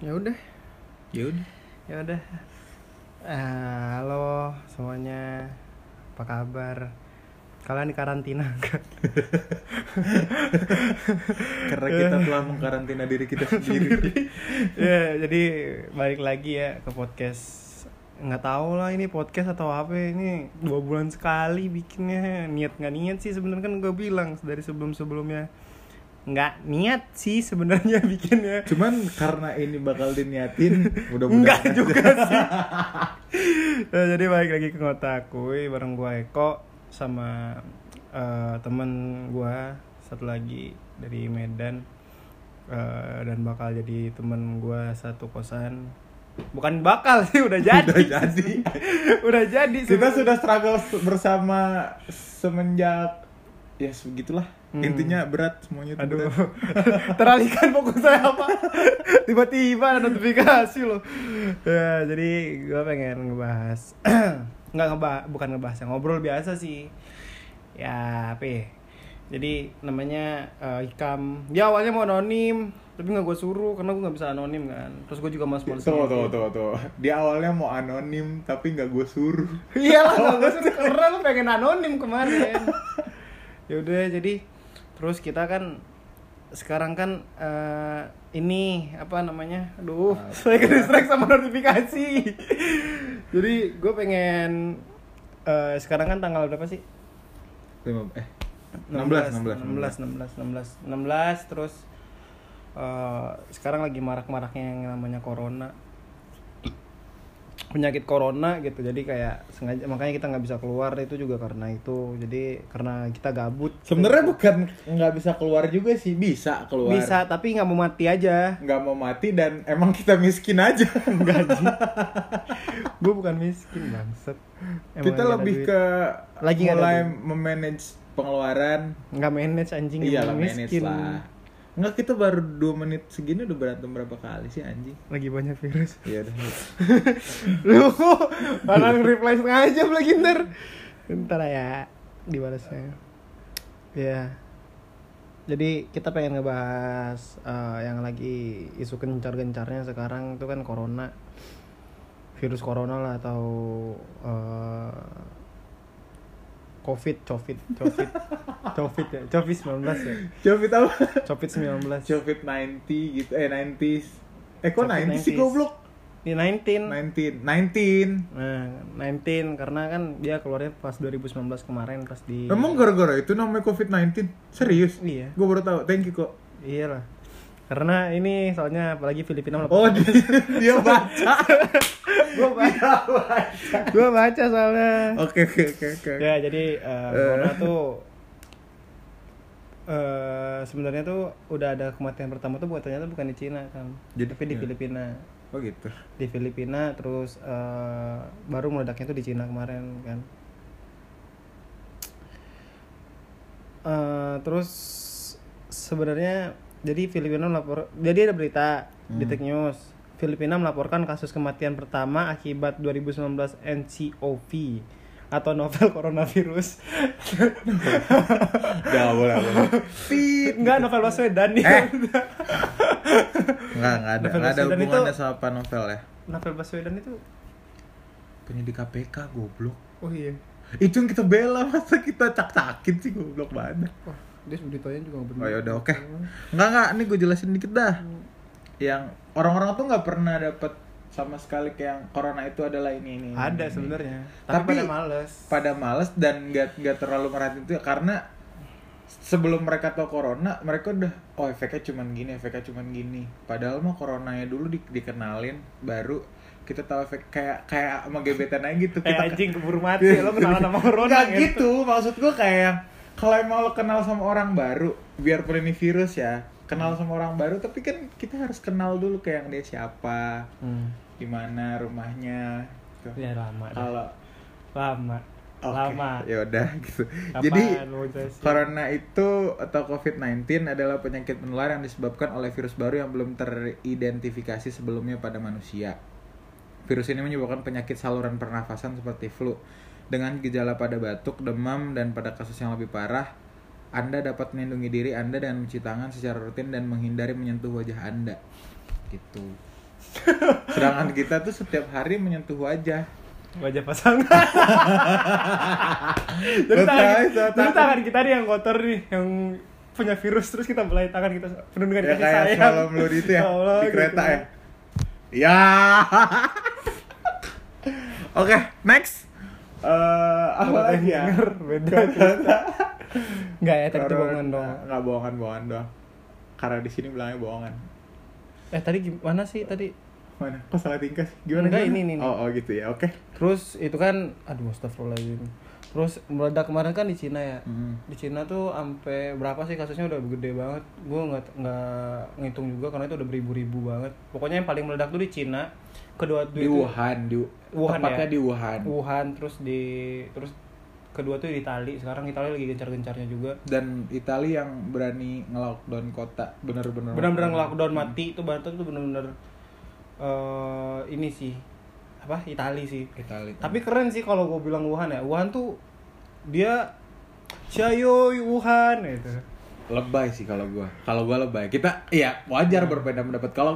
ya udah. Ya udah. ya udah. Ah, halo semuanya. Apa kabar? Kalian di karantina nggak? Karena kita telah mengkarantina diri kita sendiri. ya jadi balik lagi ya ke podcast. Nggak tahu lah ini podcast atau apa ini dua bulan sekali bikinnya. Niat nggak niat sih sebenarnya kan gue bilang dari sebelum sebelumnya nggak niat sih sebenarnya bikinnya Cuman karena ini bakal diniatin, mudah-mudahan juga sih. Nah, jadi balik lagi ke Ngotakui bareng gua Eko sama eh, temen gua satu lagi dari Medan Eh, dan bakal jadi temen gua satu kosan. Bukan bakal sih udah jadi. udah jadi. udah jadi. Kita sudah struggle bersama semenjak ya segitulah. Hmm. Intinya berat semuanya itu Aduh, berat. teralihkan fokus saya apa? Tiba-tiba ada notifikasi loh. Ya, jadi gue pengen ngebahas, nggak ngebahas, bukan ngebahas, ya, ngobrol biasa sih. Ya, apa ya? Jadi namanya eh, Hikam. Dia awalnya mau anonim, tapi nggak gue suruh karena gue nggak bisa anonim kan. Terus gue juga mas males Tuh, tuh, tuh, tuh. Dia awalnya mau anonim tapi nggak gue suruh. Iya lah, nggak gue suruh karena lu pengen anonim kemarin. ya udah jadi terus kita kan sekarang kan eh, ini apa namanya aduh Apa? saya ke distract sama notifikasi. Jadi gue pengen eh, sekarang kan tanggal berapa sih? Lima- Eh, 16, 16, 16 16 16 16 terus eh, sekarang lagi marak-maraknya yang namanya corona penyakit corona gitu jadi kayak sengaja makanya kita nggak bisa keluar itu juga karena itu jadi karena kita gabut Sebenarnya bukan nggak bisa keluar juga sih, bisa keluar. bisa tapi nggak mau mati aja Nggak mau mati dan emang kita miskin aja. gaji gue bukan miskin bangsat Emang kita lebih duit. ke Lagi mulai memanage pengeluaran. nggak manage anjing Iya manage lah. Enggak kita baru 2 menit segini udah berantem berapa kali sih anjing? lagi banyak virus. Iya udah. lu orang reply setengah jam lagi ntar. Ntar ya dibalasnya. Ya jadi kita pengen ngebahas eh, yang lagi isu gencar-gencarnya sekarang itu kan corona. Virus corona lah atau eh, covid covid covid covid ya covid 19 ya Covid apa? covid 19 Covid 90 gitu. Eh 90s. Eh kok Covid 90 sih 90s. goblok? di 19 19. 19. Nah, 19 karena kan dia keluarnya pas 2019 kemarin pas di Emang gara-gara itu namanya Covid-19? Serius? Iya. Gue baru tahu. Thank you kok. Iya lah. Karena ini soalnya apalagi Filipina Oh, dia, dia baca. gua baca. gua baca soalnya. Oke, oke, oke, oke. Ya, jadi eh, corona tuh eh sebenarnya tuh udah ada kematian pertama tuh buat ternyata bukan di Cina kan. Jadi, tapi di iya. Filipina. Oh gitu. Di Filipina terus eh, baru meledaknya tuh di Cina kemarin kan. Eh, terus sebenarnya jadi Filipina melapor jadi ada berita di Hmm. Tech News Filipina melaporkan kasus kematian pertama akibat 2019 NCOV atau novel coronavirus Gak boleh, boleh. Tit. enggak novel Baswedan nih Eh. Enggak, enggak ada. Novel Enggak ada hubungannya itu- sama apa novel ya. novel Baswedan itu Penyidik KPK goblok. oh iya Itu yang kita bela masa kita cak-cakin sih goblok banget. Wah, dia beritanya juga benar Oh ya udah oke. Enggak enggak, ini gue jelasin dikit dah. Yang orang-orang tuh nggak pernah dapet sama sekali kayak yang corona itu adalah ini ini. ini, ada ini. sebenarnya tapi, Tapi- pada males Pada males dan nggak nggak terlalu merhatiin itu ya, karena sebelum mereka tahu corona mereka udah oh efeknya cuman gini efeknya cuman gini padahal mah coronanya dulu di- dikenalin baru kita tahu efek kayak kayak sama gebetan aja gitu kayak kita anjing keburu mati lo kenalan sama corona Nggak gitu maksud gue kayak kalau emang lo kenal sama orang baru biarpun ini virus ya kenal sama orang baru tapi kan kita harus kenal dulu kayak yang dia siapa hmm. di mana rumahnya gitu. ya lama kalau lama. Oke, lama. ya udah gitu. Apaan jadi corona itu atau covid-19 adalah penyakit menular yang disebabkan oleh virus baru yang belum teridentifikasi sebelumnya pada manusia. Virus ini menyebabkan penyakit saluran pernafasan seperti flu dengan gejala pada batuk, demam, dan pada kasus yang lebih parah, Anda dapat melindungi diri Anda dengan mencuci tangan secara rutin dan menghindari menyentuh wajah Anda. Gitu. Sedangkan kita tuh setiap hari menyentuh wajah. wajah pasangan jadi Betul, tangan, betul. tangan kita nih yang kotor nih yang punya virus terus kita belai tangan kita penuh dengan Ya kasih kayak sayang semalam di itu ya, Allah, di kereta gitu. ya. Ya. Oke, next. Eh, apa lagi ya? beda. Enggak ya, tadi itu bohongan dong. Nggak bohongan, bohongan doang. Karena di sini bilangnya bohongan. Eh tadi gimana sih tadi? Mana? Kok salah tingkah sih? Gimana? Enggak, gimana? ini, ini, ini. Oh, oh gitu ya. Oke. Terus itu kan, aduh astagfirullahaladzim. Terus meledak kemarin kan di Cina ya. Hmm. Di Cina tuh sampai berapa sih kasusnya udah gede banget. Gue nggak nggak ngitung juga karena itu udah beribu-ribu banget. Pokoknya yang paling meledak tuh di Cina. Kedua tuh Di itu- Wuhan, di Wuhan tepatnya ya? di Wuhan. Wuhan terus di terus kedua tuh di Itali. Sekarang Itali lagi gencar-gencarnya juga. Dan Italia yang berani nge-lockdown kota bener-bener Benar-benar lockdown mati itu berarti tuh benar-benar eh ini sih apa Itali sih. Italia. Tapi keren sih kalau gue bilang Wuhan ya. Wuhan tuh dia Xiaoyu Wuhan gitu. lebay sih kalau gua kalau gua lebay kita iya wajar berbeda pendapat kalau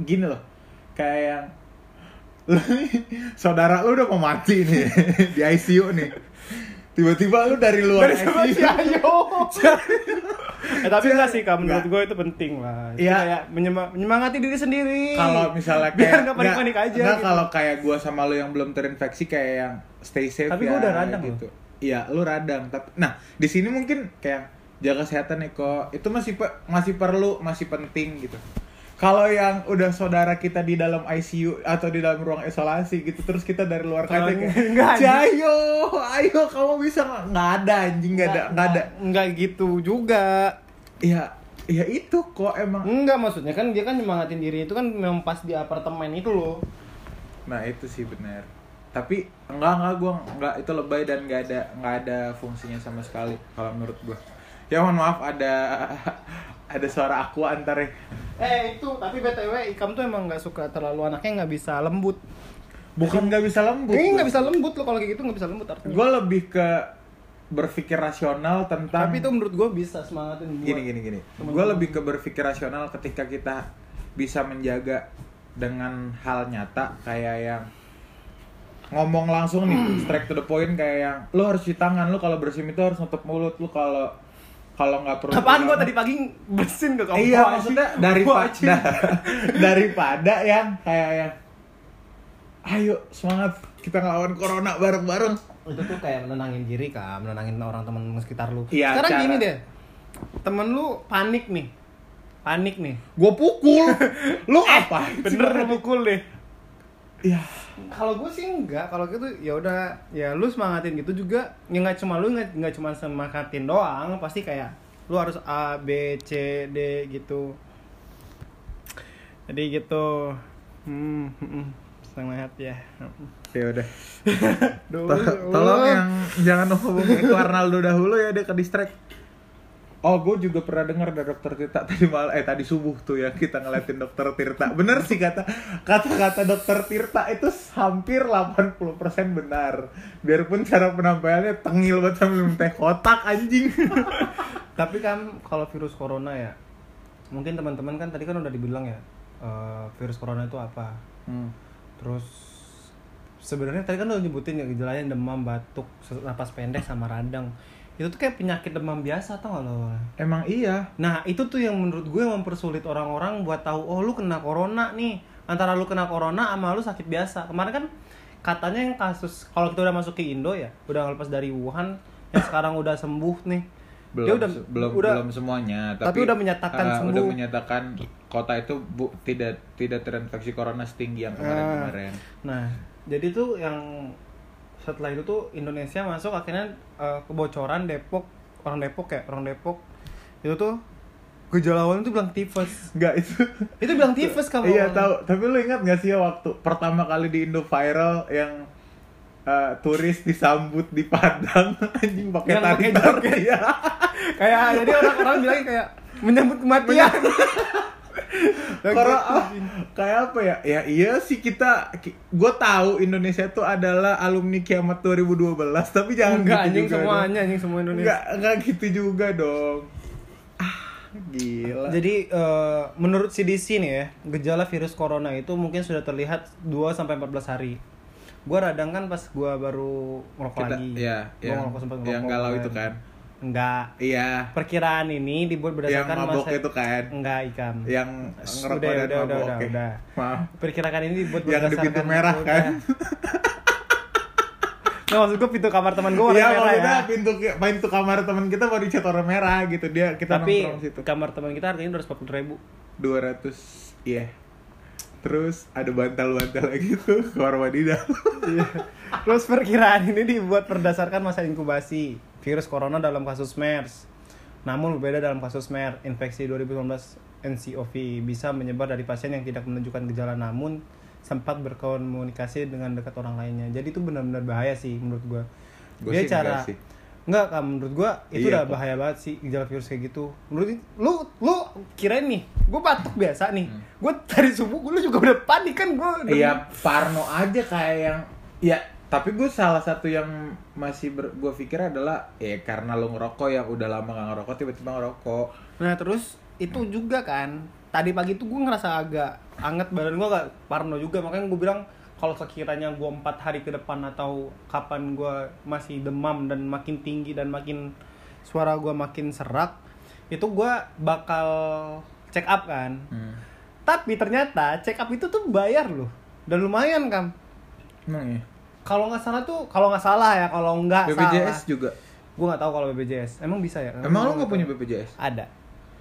gini loh kayak yang saudara lu udah mau mati nih di ICU nih tiba-tiba lu dari luar Dari sama ICU Xiaoyu. eh, tapi enggak sih kak, menurut gue itu penting lah. Iya. menyema- menyemangati diri sendiri. kalau misalnya biar kayak nggak panik-panik nggak- aja. gitu. kalau kayak gua sama lu yang belum terinfeksi kayak yang stay safe Tapi ya gua udah radang gitu iya lu radang tapi nah di sini mungkin kayak jaga kesehatan nih kok itu masih pe- masih perlu masih penting gitu kalau yang udah saudara kita di dalam ICU atau di dalam ruang isolasi gitu terus kita dari luar kaca kayak enggak, ayo ayo kamu bisa nggak nggak ada anjing nggak ada nggak ada Enggak gitu juga. ya ya itu kok emang Enggak maksudnya kan dia kan nyemangatin diri itu kan memang pas di apartemen itu loh. Nah itu sih benar. Tapi enggak enggak gue enggak itu lebay dan enggak ada enggak ada fungsinya sama sekali kalau menurut gue. Ya mohon maaf ada ada suara aku antar. Eh itu tapi btw Ikam tuh emang nggak suka terlalu anaknya nggak bisa lembut. Bukan nggak bisa lembut. Ini nggak bisa lembut loh kalau kayak gitu nggak bisa lembut artinya. Gue lebih ke berpikir rasional tentang Tapi itu menurut gue bisa semangatin gini gini gini. Gue lebih ke berpikir rasional ketika kita bisa menjaga dengan hal nyata kayak yang ngomong langsung nih straight to the point kayak yang lu harus cuci tangan lu kalau bersin itu harus nutup mulut lu kalau kalau nggak perlu Apaan gua bilang- tadi pagi bersin ke kamu? iya maksudnya Wah, anjing. daripada yang kayak yang ayo semangat kita ngelawan corona bareng-bareng. Itu tuh kayak menenangin diri kak. Menenangin orang teman sekitar lu. Iya, sekarang cara- gini deh. Temen lu panik nih. Panik nih. Gue pukul. Lu apa? Bener lu pukul deh. Ya kalau gue sih enggak kalau gitu ya udah ya lu semangatin gitu juga. Ya nggak cuma lu nggak nggak cuma semangatin doang pasti kayak lu harus A B C D gitu. Jadi gitu. Hmm, hmm, semangat ya. Ya udah. Tolong yang jangan hubungi Arnaldo dahulu ya dia ke distract Oh, gue juga pernah dengar dari dokter Tirta tadi mal eh tadi subuh tuh ya kita ngeliatin dokter Tirta. Bener sih kata kata-kata dokter Tirta itu hampir 80% benar. Biarpun cara penampilannya tengil banget sambil minum teh kotak anjing. tapi kan kalau virus corona ya mungkin teman-teman kan tadi kan udah dibilang ya eh, virus corona itu apa Hmm. terus sebenarnya tadi kan udah nyebutin ya gejalanya demam batuk napas pendek sama radang itu tuh kayak penyakit demam biasa tau gak lo Emang iya. nah itu tuh yang menurut gue mempersulit orang-orang buat tahu oh lu kena corona nih antara lu kena corona sama lu sakit biasa kemarin kan katanya yang kasus kalau kita udah masuk ke Indo ya udah ngelepas dari Wuhan yang sekarang udah sembuh nih Belum dia udah belum udah belum semuanya, tapi tapi, udah menyatakan ah, sembuh. Udah menyatakan kota itu bu, tidak tidak terinfeksi corona setinggi yang kemarin-kemarin. Nah, jadi tuh yang setelah itu tuh Indonesia masuk akhirnya eh, kebocoran Depok orang Depok ya orang Depok. Itu tuh gejala awalnya tuh bilang tifus. Enggak itu. itu bilang tifus kamu Iya tahu, tapi lu ingat gak sih waktu pertama kali di Indo viral yang eh, turis disambut di Padang? Anjing pakai tari ya. kayak jadi orang-orang bilang kayak menyambut kematian Karena gitu, ah, kayak apa ya? Ya iya sih kita gue tahu Indonesia tuh adalah alumni kiamat 2012, tapi jangan enggak gitu anjing semuanya anjing semua Indonesia Enggak, enggak gitu juga dong. Gila. Jadi eh, menurut CDC nih ya, gejala virus corona itu mungkin sudah terlihat 2 sampai 14 hari. Gua radang kan pas gua baru ngerokok lagi. ya, Gua yang, ngerokok sempat yang ngerokok galau kemarin. itu kan. Enggak. Iya. Perkiraan ini dibuat Yang berdasarkan mabok masa itu kan. Enggak, Ikam. Yang Udah, ngerokok dan udah, mabok. udah, udah, Oke. udah. Maaf. Perkirakan ini dibuat Yang di berdasarkan pintu merah udah. kan. Nggak, maksud gue pintu kamar teman gue warna Iya, merah ya. pintu pintu kamar teman kita mau dicat warna merah gitu. Dia kita Tapi nongkrong situ. kamar teman kita harganya 240 ribu. 200 iya. Terus ada bantal-bantal gitu kamar mandi dalam. Iya. Terus perkiraan ini dibuat berdasarkan masa inkubasi virus corona dalam kasus MERS. Namun berbeda dalam kasus MERS, infeksi 2019 NCOV bisa menyebar dari pasien yang tidak menunjukkan gejala namun sempat berkomunikasi dengan dekat orang lainnya. Jadi itu benar-benar bahaya sih menurut gua. Gua Dia sih cara enggak sih. Enggak, kan menurut gua itu Iya, udah kok. bahaya banget sih gejala virus kayak gitu. Menurut lu lu kirain nih, gua batuk biasa nih. Gua dari subuh lu juga udah panik kan gua. Iya, Parno aja kayak yang ya tapi gue salah satu yang masih ber, gue pikir adalah ya karena lo ngerokok yang udah lama gak ngerokok tiba-tiba ngerokok. Nah terus itu juga kan tadi pagi tuh gue ngerasa agak anget badan gue agak parno juga. Makanya gue bilang kalau sekiranya gue empat hari ke depan atau kapan gue masih demam dan makin tinggi dan makin suara gue makin serak itu gue bakal check up kan. Hmm. tapi ternyata check up itu tuh bayar loh. Dan lumayan kan emang ya kalau nggak salah tuh kalau nggak salah ya kalau nggak salah. BPJS juga? Gue nggak tahu kalau BPJS emang bisa ya? Emang lo Gua nggak punya. BPJS ada.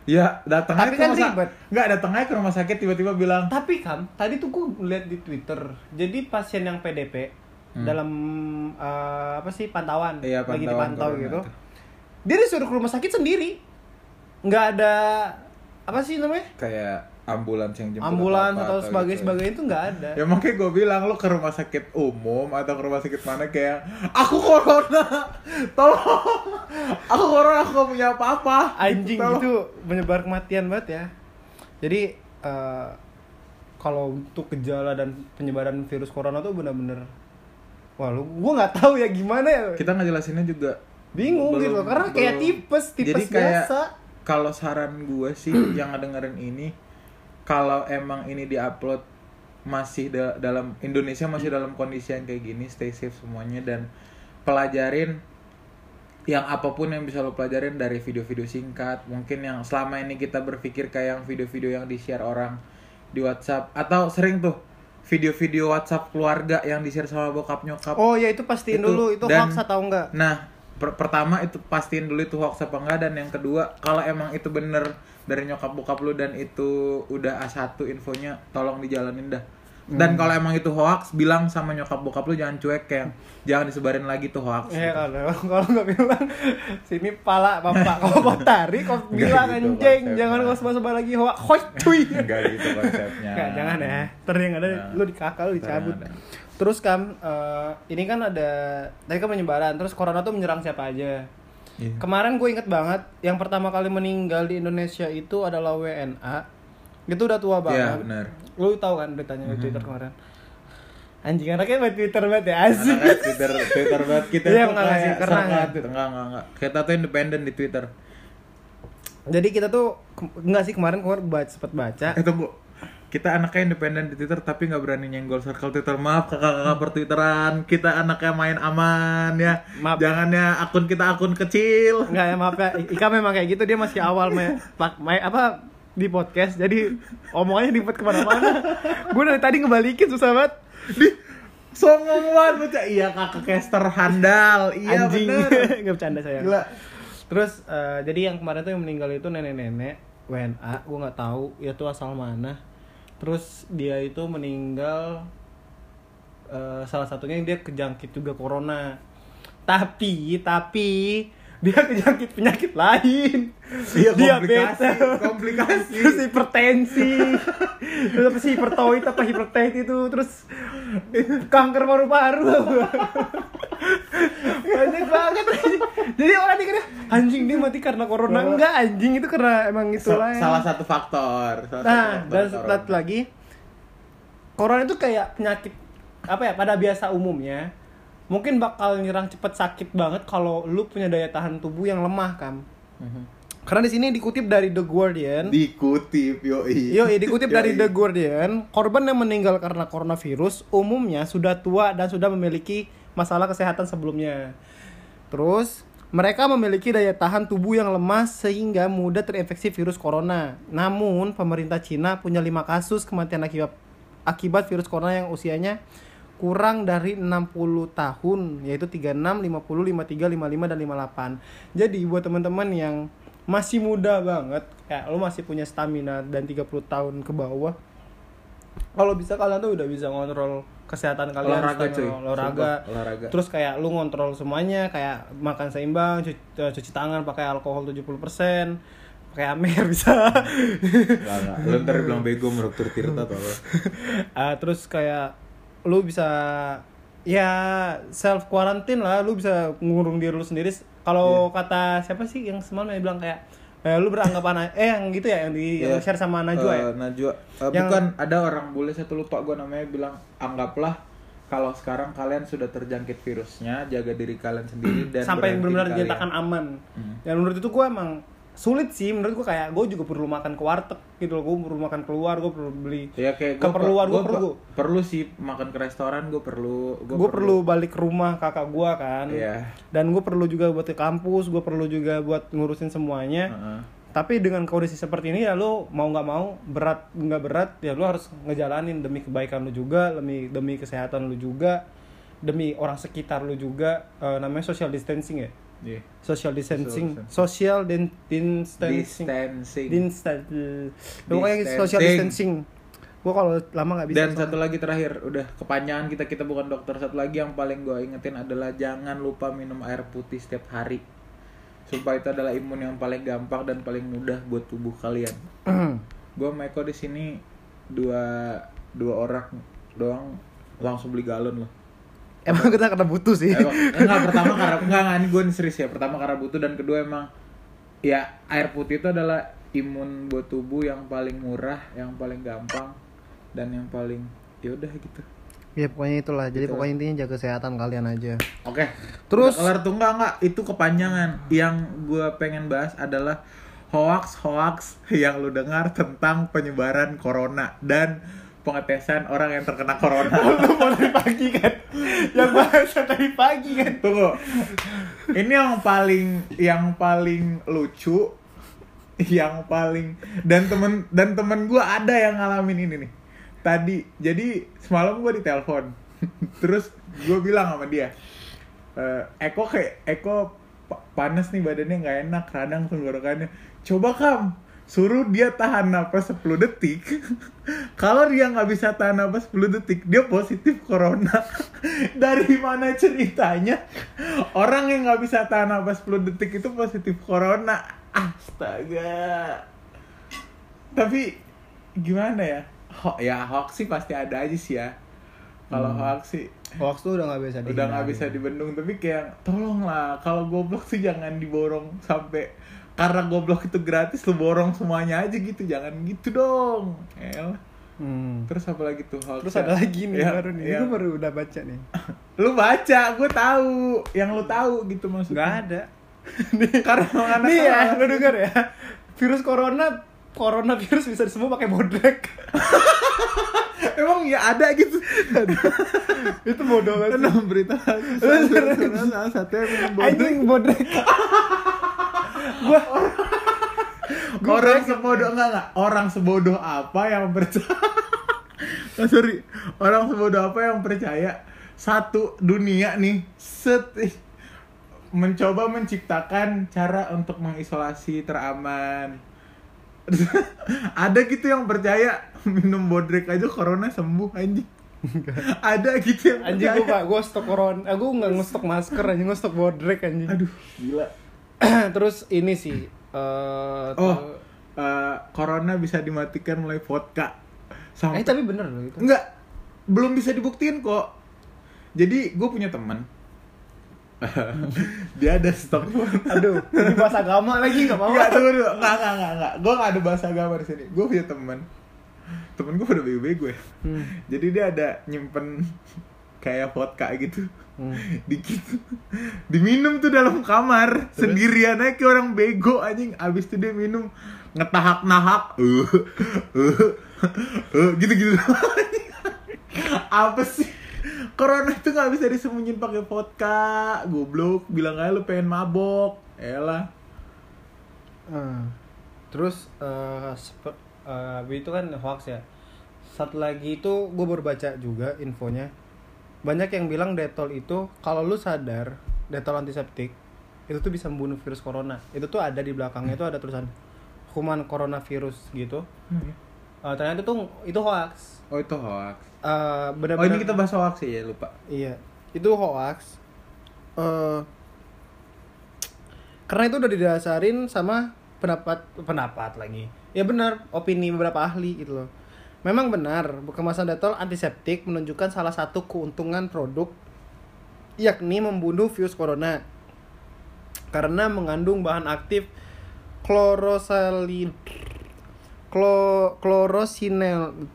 Ya datang Tapi aja ke kan ribet. nggak datang aja ke rumah sakit tiba-tiba bilang Tapi kan tadi tuh gue lihat di Twitter, jadi pasien yang PDP Hmm. dalam eh, apa sih pantauan, Iya, lagi pantauan dipantau corona gitu, dia disuruh ke rumah sakit sendiri, nggak ada apa sih namanya? Kayak ambulans yang jemput ambulans apa-apa atau sebagainya gitu. sebagainya itu nggak ada. Ya makanya gue bilang lo ke rumah sakit umum atau ke rumah sakit mana kayak aku corona, tolong, aku corona aku gak punya apa-apa. Anjing Tolong. itu menyebar kematian banget ya. Jadi eh, kalau untuk gejala dan penyebaran virus corona tuh bener-bener, wah lu, gue nggak tahu ya gimana ya. Kita ngejelasinnya juga Bingung belum- gitu karena kayak belum. tipes, tipes Jadi kayak biasa. kalau saran gue sih yang ngedengerin ini, kalau emang ini diupload masih da- dalam Indonesia masih dalam kondisi yang kayak gini, stay safe semuanya dan pelajarin yang apa pun yang bisa lo pelajarin dari video-video singkat mungkin yang selama ini kita berpikir kayak yang video-video yang di share orang di WhatsApp atau sering tuh video-video WhatsApp keluarga yang di share sama bokap nyokap Oh ya itu pastiin Itu, dulu itu dan- hoax atau enggak. Nah, per- pertama itu pastiin dulu itu hoax apa enggak dan yang kedua kalau emang itu bener dari nyokap bokap lu dan itu udah A1 infonya tolong dijalanin dah. Hmm. Dan kalau emang itu hoax bilang sama nyokap bokap lu jangan cuek kayak jangan disebarin lagi tuh hoax. Ya gitu. kalau kalau nggak bilang sini pala bapak kau mau tarik kau bilang gitu anjing konsepnya. jangan kau sebar sebar lagi hoax hoax cuy. Gitu konsepnya. Nggak, jangan ya. Ntar yang ada Nah. lu dikakal lu dicabut. Terus kan ini kan ada tadi kan penyebaran terus corona tuh menyerang siapa aja. Iya. Kemarin gue inget banget yang pertama kali meninggal di Indonesia itu adalah WNA. Itu udah tua Iya, banget. benar. Lu tahu kan beritanya di Twitter kemarin. Anjing anaknya main Twitter banget ya asik. Anaknya Twitter Twitter banget kita Iya, tuh enggak sih, kayak karena- serangkat gitu. enggak enggak enggak. Kita tuh independen di Twitter. Jadi kita tuh enggak sih kemarin kemarin baca sempat baca. Eh tunggu. Kita anaknya independen di Twitter tapi nggak berani nyenggol circle Twitter. Maaf kakak-kakak pertwitteran. Kita anaknya main aman ya. Maaf. Jangan ya akun kita akun kecil. Enggak ya maaf ya. Ika memang kayak gitu dia masih awal main, main apa di podcast jadi omongannya dibuat ke mana-mana. Gue dari tadi ngebalikin susah banget. Di songong banget. Iya kakak caster handal. Iya Anjing. bener. Nggak bercanda saya. Gila. Terus eh, jadi yang kemarin tuh yang meninggal itu nenek-nenek WNA, gue nggak tahu itu asal mana. Terus dia itu meninggal eh, salah satunya dia kejangkit juga corona. Tapi tapi dia kejangkit penyakit lain. Iya, Diabetes, komplikasi, komplikasi. terus hipertensi, terus apa sih hipertoid apa hipertensi itu, terus kanker paru-paru. Banyak banget. Jadi orang dikira anjing dia mati karena corona enggak anjing itu karena emang itu lah. salah satu faktor. Salah Nah, satu dan faktor satu lagi corona itu kayak penyakit apa ya pada biasa umumnya mungkin bakal nyerang cepet sakit banget kalau lu punya daya tahan tubuh yang lemah kan Mhm. Karena di sini dikutip dari The Guardian. Dikutip, yoi. Yo, dikutip dari Yoi. The Guardian, korban yang meninggal karena coronavirus umumnya sudah tua dan sudah memiliki masalah kesehatan sebelumnya. Terus, mereka memiliki daya tahan tubuh yang lemah sehingga mudah terinfeksi virus corona. Namun, pemerintah Cina punya 5 kasus kematian akibat akibat virus corona yang usianya kurang dari 60 tahun, yaitu 36, 50, 53, 55 dan 58. Jadi buat teman-teman yang masih muda banget, kayak lo masih punya stamina dan 30 tahun ke bawah. Kalau bisa kalian tuh udah bisa ngontrol kesehatan kalian Olahraga, cuy. olahraga. Olahraga. Terus kayak lu ngontrol semuanya kayak makan seimbang, cuci, cuci tangan pakai alkohol 70%, pakai amer bisa. Lu ntar bilang bego menurut Tirta tuh apa. Ah, terus kayak lu bisa ya self quarantine lah, lu bisa ngurung diri lu sendiri. Kalau Iya. kata siapa sih yang semalam yang bilang kayak eh, lu beranggapan eh yang gitu ya yang di yang Iya. share sama Najwa ya. Eh, Najwa. Eh, Yang- Bukan ada orang bule satu lupa gue namanya bilang anggaplah kalau sekarang kalian sudah terjangkit virusnya, jaga diri kalian sendiri dan sampai berhentiin benar-benar kalian. dinyatakan aman. Hmm. Dan menurut itu gue emang sulit sih menurut gue kayak gue juga perlu makan ke warteg gitu loh gue perlu makan keluar gue perlu beli Ya kayak gua keperluan per- gue gua perlu. per- perlu sih makan ke restoran gue perlu gue perlu balik ke rumah kakak gue kan. Iya. dan gue perlu juga buat ke kampus gue perlu juga buat ngurusin semuanya. Heeh. tapi dengan kondisi seperti ini ya lo mau nggak mau berat nggak berat ya lo harus ngejalanin demi kebaikan lo juga demi demi kesehatan lo juga demi orang sekitar lo juga Eh, namanya social distancing ya Iya. social distancing social dan distancing Distancing. Pokoknya Distancing. social distancing gue kalau lama nggak bisa Dan soalnya. satu lagi terakhir, udah kepanjangan kita kita bukan dokter. Satu lagi yang paling gue ingetin adalah jangan lupa minum air putih setiap hari. Sumpah itu adalah imun yang paling gampang dan paling mudah buat tubuh kalian. gue Eko di sini dua dua orang doang langsung beli galon loh. Emang kita karena butuh sih Emang, enggak pertama karena enggak enggak ini gue serius ya. Pertama karena butuh dan kedua emang ya air putih itu adalah imun buat tubuh yang paling murah, yang paling gampang dan yang paling ya udah gitu. ya pokoknya itulah jadi Gitu. pokoknya intinya jaga kesehatan kalian aja Oke. Terus- Udah kelar tuh enggak enggak itu kepanjangan. Yang gue pengen bahas adalah hoax hoax yang lu dengar tentang penyebaran corona dan pengetesan orang yang terkena corona. lu mau dari pagi kan? Yang bahas dari pagi kan? Tunggu. Ini yang paling yang paling lucu yang paling dan temen dan temen gue ada yang ngalamin ini nih. Tadi jadi semalam gue ditelepon. Terus gue bilang sama dia "Eh, Eko kayak Eko pa- panas nih badannya nggak enak radang tenggorokannya. Coba kam suruh dia tahan napas 10 detik. Kalau dia nggak bisa tahan napas 10 detik dia positif corona. Dari mana ceritanya? Orang yang nggak bisa tahan napas 10 detik itu positif corona. Astaga. Tapi gimana ya? Ho ya hoax sih pasti ada aja sih ya. Kalau hoax sih hoax tuh udah nggak bisa udah nggak bisa dibendung. Tapi kayak tolonglah kalau goblok sih jangan diborong sampai karena goblok itu gratis lu borong semuanya aja gitu. Jangan gitu dong. Elah. hmm. terus apa lagi tuh? Hoax terus ada lagi nih Yang- baru nih. yang- gue baru udah baca nih. Lu baca gue tahu. Yang lu tahu gitu maksudnya. Nggak ada. Karena anak nih ya lu denger ya. Virus corona coronavirus bisa disembuh pakai bodrek emang ya ada gitu. Itu bodoh banget berita. Salah satu yang minum bodrek. anjing bodrek gua Gua orang sebodoh enggak enggak. Orang sebodoh apa yang percaya? Oh, sorry. Orang sebodoh apa yang percaya satu dunia nih? Set. Mencoba menciptakan cara untuk mengisolasi teraman. Ada gitu yang percaya? Minum bodrek aja corona sembuh anjing. Ada gitu yang anjing gua percaya. pak gua stok corona aku nggak ngestok masker anjing gua stok bodrek anjing. Aduh. Gila terus ini sih eh oh eh, corona bisa dimatikan mulai vodka eh sampai tapi bener loh itu Enggak, belum bisa dibuktiin kok. Jadi gue punya teman, dia ada stok. aduh ini bahasa agama lagi nggak mau Enggak, tunggu dulu. Enggak, enggak, enggak, enggak. Gue gak ada bahasa agama di sini. Gue punya teman. Temen gue pada bego-bego ya. Hmm. Jadi dia ada nyimpen kayak vodka gitu Hmm. dikit. Diminum tuh dalam kamar. Sendirian aja kayak orang bego anjing. Abis itu dia minum ngetahak nahak uh, uh, uh, gitu gitu apa sih? Corona itu nggak bisa disembunyiin pakai vodka. Goblok. Bilang aja lu pengen mabok. Elah Ah. Terus sepe- eh, itu kan hoax ya. Satu lagi itu gue baru baca juga infonya. Banyak yang bilang detol itu kalau lu sadar detol antiseptik itu tuh bisa membunuh virus corona. Itu tuh ada di belakangnya itu ada tulisan human coronavirus gitu. Eh, ternyata tuh itu hoax. oh itu hoax Eh, oh benar-benar ini kita bahas hoax ya lupa Iya, itu hoax. Eh karena itu udah didasarin sama pendapat pendapat lagi. Ya benar, opini beberapa ahli gitu loh. Memang benar, kemasan detol antiseptik menunjukkan salah satu keuntungan produk yakni membunuh virus corona karena mengandung bahan aktif klorosalin klo, klorosinel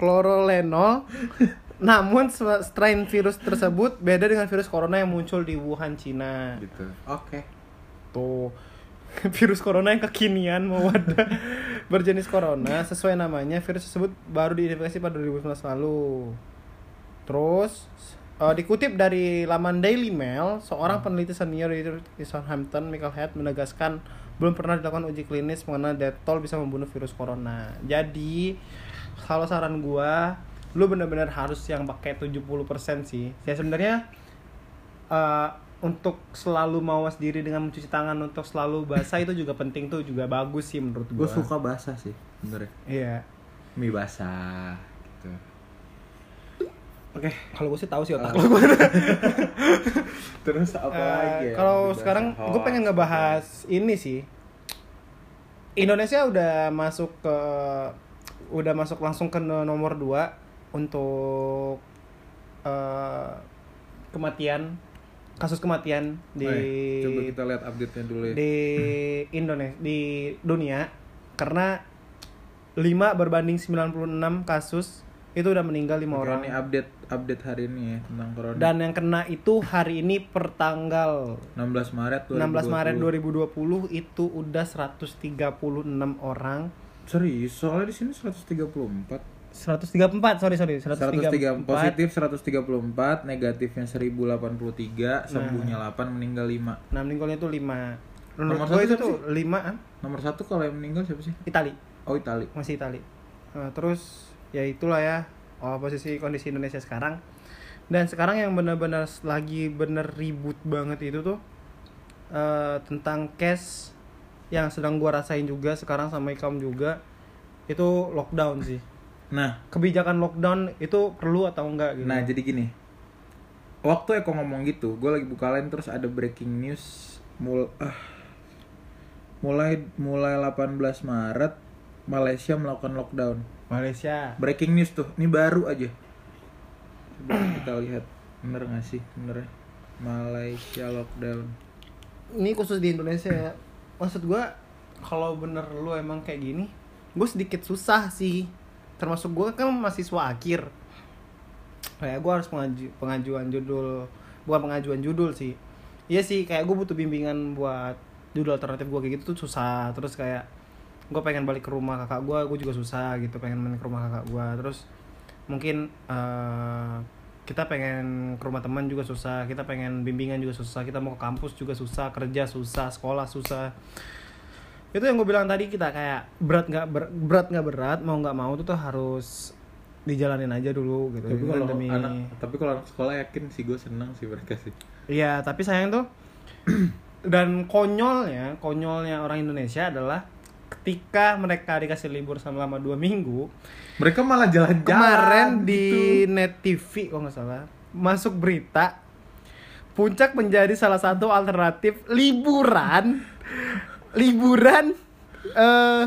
klorolenol namun strain virus tersebut beda dengan virus corona yang muncul di Wuhan, Cina. gitu oke Tuh. Virus corona yang kekinian mewada berjenis corona sesuai namanya virus tersebut baru diidentifikasi pada 2019 lalu. Terus eh, dikutip dari laman Daily Mail, seorang peneliti senior di Southampton, Michael Head menegaskan belum pernah dilakukan uji klinis mengenai detol bisa membunuh virus corona. Jadi kalau saran gua, lu bener-bener harus yang pakai 70% sih. Ya sebenarnya eh, untuk selalu mawas diri dengan mencuci tangan untuk selalu basah itu juga penting tuh juga bagus sih menurut gua. gue suka basah sih bener ya Iya. mie basah gitu Oke, kalau gue sih tahu sih otak lu. terus apa Eh, lagi ya kalau sekarang gue pengen ngebahas ini sih. Indonesia udah masuk ke udah masuk langsung ke nomor 2 untuk eh, kematian kasus kematian di Nih, coba kita lihat update-nya dulu ya. di Indonesia di dunia karena 5 berbanding 96 kasus itu udah meninggal lima Oke, orang. ini update update hari ini ya tentang corona. Dan yang kena itu hari ini per tanggal 16 Maret 16 Maret 2020. 2020 itu udah 136 orang. Serius? Soalnya di sini 134 134 sorry sorry 103 134 positif 134 negatifnya 1083 sembuhnya 8 meninggal 5 nah meninggalnya itu 5 Nomor menurut satu gue itu siapa tuh 5 ah, nomor satu kalau yang meninggal siapa sih? Itali. Oh Itali. Masih Itali. Nah, terus ya itulah ya oh, posisi kondisi Indonesia sekarang. Dan sekarang yang benar-benar lagi bener ribut banget itu tuh eh, tentang cash yang sedang gua rasain juga sekarang sama Ikam juga itu lockdown sih nah. Kebijakan lockdown itu perlu atau enggak gitu? Nah jadi gini. Waktu Eko ngomong gitu gue lagi buka lain terus ada breaking news. Mul ah, mulai mulai 18 Maret Malaysia melakukan lockdown. Malaysia. Breaking news tuh ini baru aja. Coba kita lihat bener gak sih? Bener? Malaysia lockdown. Ini khusus di Indonesia ya. Maksud gua kalau bener lu emang kayak gini gue sedikit susah sih termasuk gue kan mahasiswa akhir. Kayak gue harus pengaju pengajuan judul bukan pengajuan judul sih. Iya sih kayak gue butuh bimbingan buat judul alternatif gue kayak gitu tuh susah. Terus kayak gue pengen balik ke rumah kakak gue gue juga susah gitu pengen main ke rumah kakak gue terus mungkin eh, kita pengen ke rumah teman juga susah kita pengen bimbingan juga susah kita mau ke kampus juga susah kerja susah sekolah susah itu yang gue bilang tadi kita kayak berat nggak ber- berat nggak berat mau nggak mau tuh tuh harus dijalanin aja dulu gitu tapi kalau Demi- anak tapi kalau anak sekolah yakin sih gue seneng sih mereka sih Iya, tapi sayang tuh dan konyolnya, konyolnya orang Indonesia adalah ketika mereka dikasih libur selama dua minggu, mereka malah jalan-jalan kemarin gitu. di net TV kalau nggak salah masuk berita puncak menjadi salah satu alternatif liburan, liburan, eh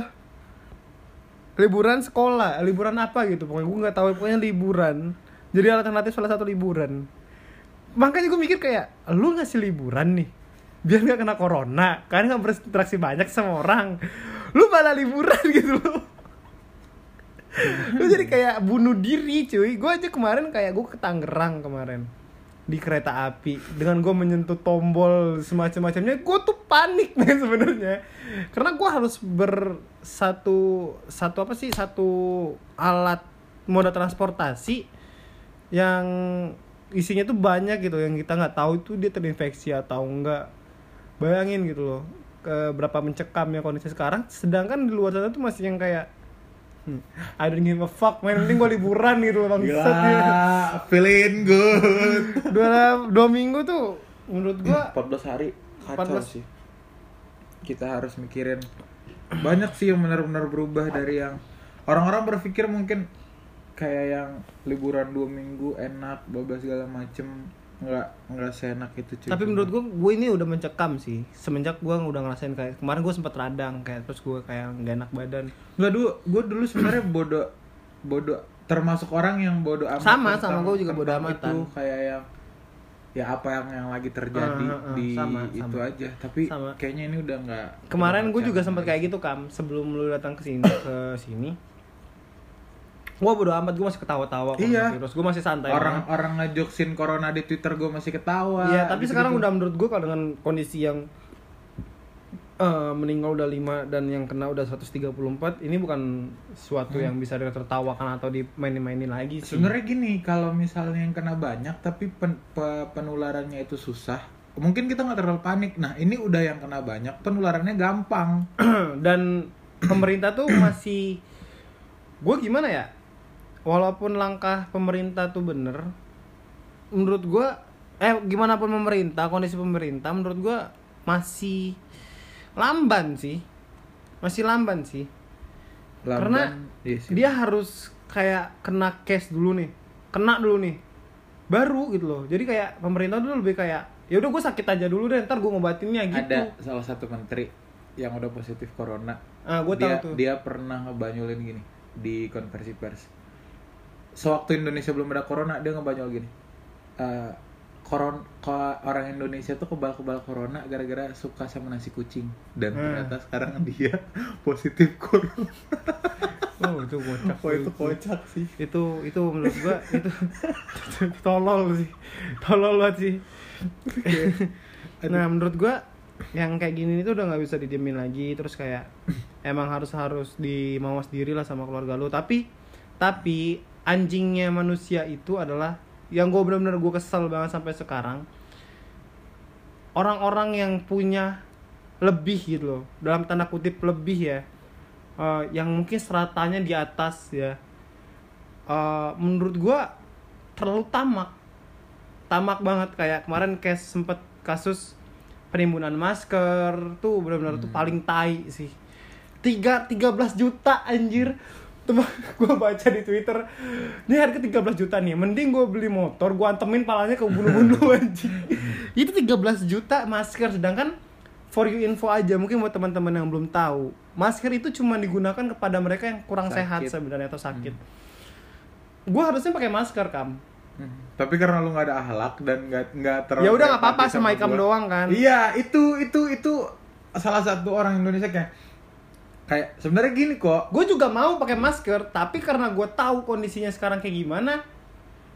liburan sekolah, liburan apa gitu. Pokoknya gue nggak tahu pokoknya liburan. Jadi alternatif salah satu liburan. Makanya gue mikir kayak lu ngasih liburan nih biar nggak kena corona. Kan nggak berinteraksi banyak sama orang. Lu malah liburan gitu loh. Gue jadi kayak bunuh diri cuy. Gue aja kemarin kayak gue ke Tangerang kemarin di kereta api. Dengan gue menyentuh tombol semacam-macamnya gue tuh panik men sebenarnya. Karena gue harus bersatu satu apa sih satu alat moda transportasi yang isinya tuh banyak gitu yang kita nggak tahu itu dia terinfeksi atau enggak bayangin gitu loh ke berapa mencekamnya kondisi sekarang. Sedangkan di luar sana tuh masih yang kayak I don't give a fuck man penting gue liburan gitu loh bangsat ya. Gila, feeling good. dua dua minggu tuh menurut gua 14 hari kacau 14. sih. Kita harus mikirin banyak sih yang benar-benar berubah dari yang orang-orang berpikir mungkin kayak yang liburan dua minggu enak, bla segala macem nggak nggak seenak itu cuy. tapi menurut gua gue ini udah mencekam sih semenjak gua udah ngerasain kayak kemarin gua sempet radang kayak terus gua kayak nggak enak badan nggak dulu gue dulu sebenarnya bodoh bodoh termasuk orang yang bodoh amat Sama, sama, gua juga bodoh amatan. itu kayak yang ya apa yang yang lagi terjadi Ah, ah, ah, di sama, itu sama. aja tapi Sama. kayaknya ini udah nggak kemarin gue juga sempet kayak gitu kam sebelum lu datang ke sini ke sini gua bodo amat gue masih ketawa-tawa Iya. virus gue masih santai orang banget. orang ngejoksin corona di twitter gue masih ketawa Iya, tapi gitu-gitu. sekarang udah menurut gue kalau dengan kondisi yang eh, meninggal udah 5 dan yang kena udah 134 ini bukan suatu yang bisa ditertawakan atau dimainin-mainin lagi sih. sebenarnya gini kalau misalnya yang kena banyak tapi pen- pe- penularannya itu susah mungkin kita nggak terlalu panik nah ini udah yang kena banyak penularannya gampang dan pemerintah tuh masih gue gimana ya walaupun langkah pemerintah tuh bener menurut gue eh gimana pun pemerintah kondisi pemerintah menurut gue masih lamban sih. Masih lamban sih. Karena Lamban, iya sih. dia harus kayak kena case dulu nih. Kena dulu nih. Baru gitu loh. Jadi kayak pemerintah dulu lebih kayak ya udah gue sakit aja dulu deh ntar gue ngobatinnya gitu. Ada salah satu menteri yang udah positif corona. Ah gue tahu dia tuh. dia pernah ngebanyolin gini di konversi pers sewaktu Indonesia belum ada corona dia ngebanyol gini. Eh, koron ko- orang Indonesia tuh kebal-kebal corona gara-gara suka sama nasi kucing. Dan Hmm. ternyata sekarang dia positif corona. Oh itu kocak oh itu kocak sih. Itu itu menurut gua itu tolol sih. Tolol banget sih. Nah menurut gua yang kayak gini itu udah nggak bisa didiemin lagi. Terus kayak emang harus harus dimawas diri lah sama keluarga lu. Tapi tapi anjingnya manusia itu adalah yang gue benar-benar gue kesel banget sampai sekarang. Orang-orang yang punya lebih gitu loh dalam tanda kutip lebih ya eh, yang mungkin seratanya di atas ya Eh, menurut gua terlalu tamak. Tamak banget kayak kemarin case sempet kasus penimbunan masker tuh benar-benar tuh paling tai sih. Tiga 13 juta anjir tuh gue baca di twitter ini harga 13 juta nih mending gue beli motor gue antemin palanya ke bunuh-bunuh anjing itu 13 juta masker sedangkan for you info aja mungkin buat teman-teman yang belum tahu masker itu cuma digunakan kepada mereka yang kurang sehat Sakit. sebenarnya atau sakit gue harusnya pakai masker kam Hmm. tapi karena lu nggak ada ahlak dan nggak nggak terlalu ya udah nggak apa-apa sama ikam gua. doang kan Iya, itu itu itu salah satu orang Indonesia kayak kayak sebenarnya gini kok. gue juga mau pakai masker tapi karena gue tahu kondisinya sekarang kayak gimana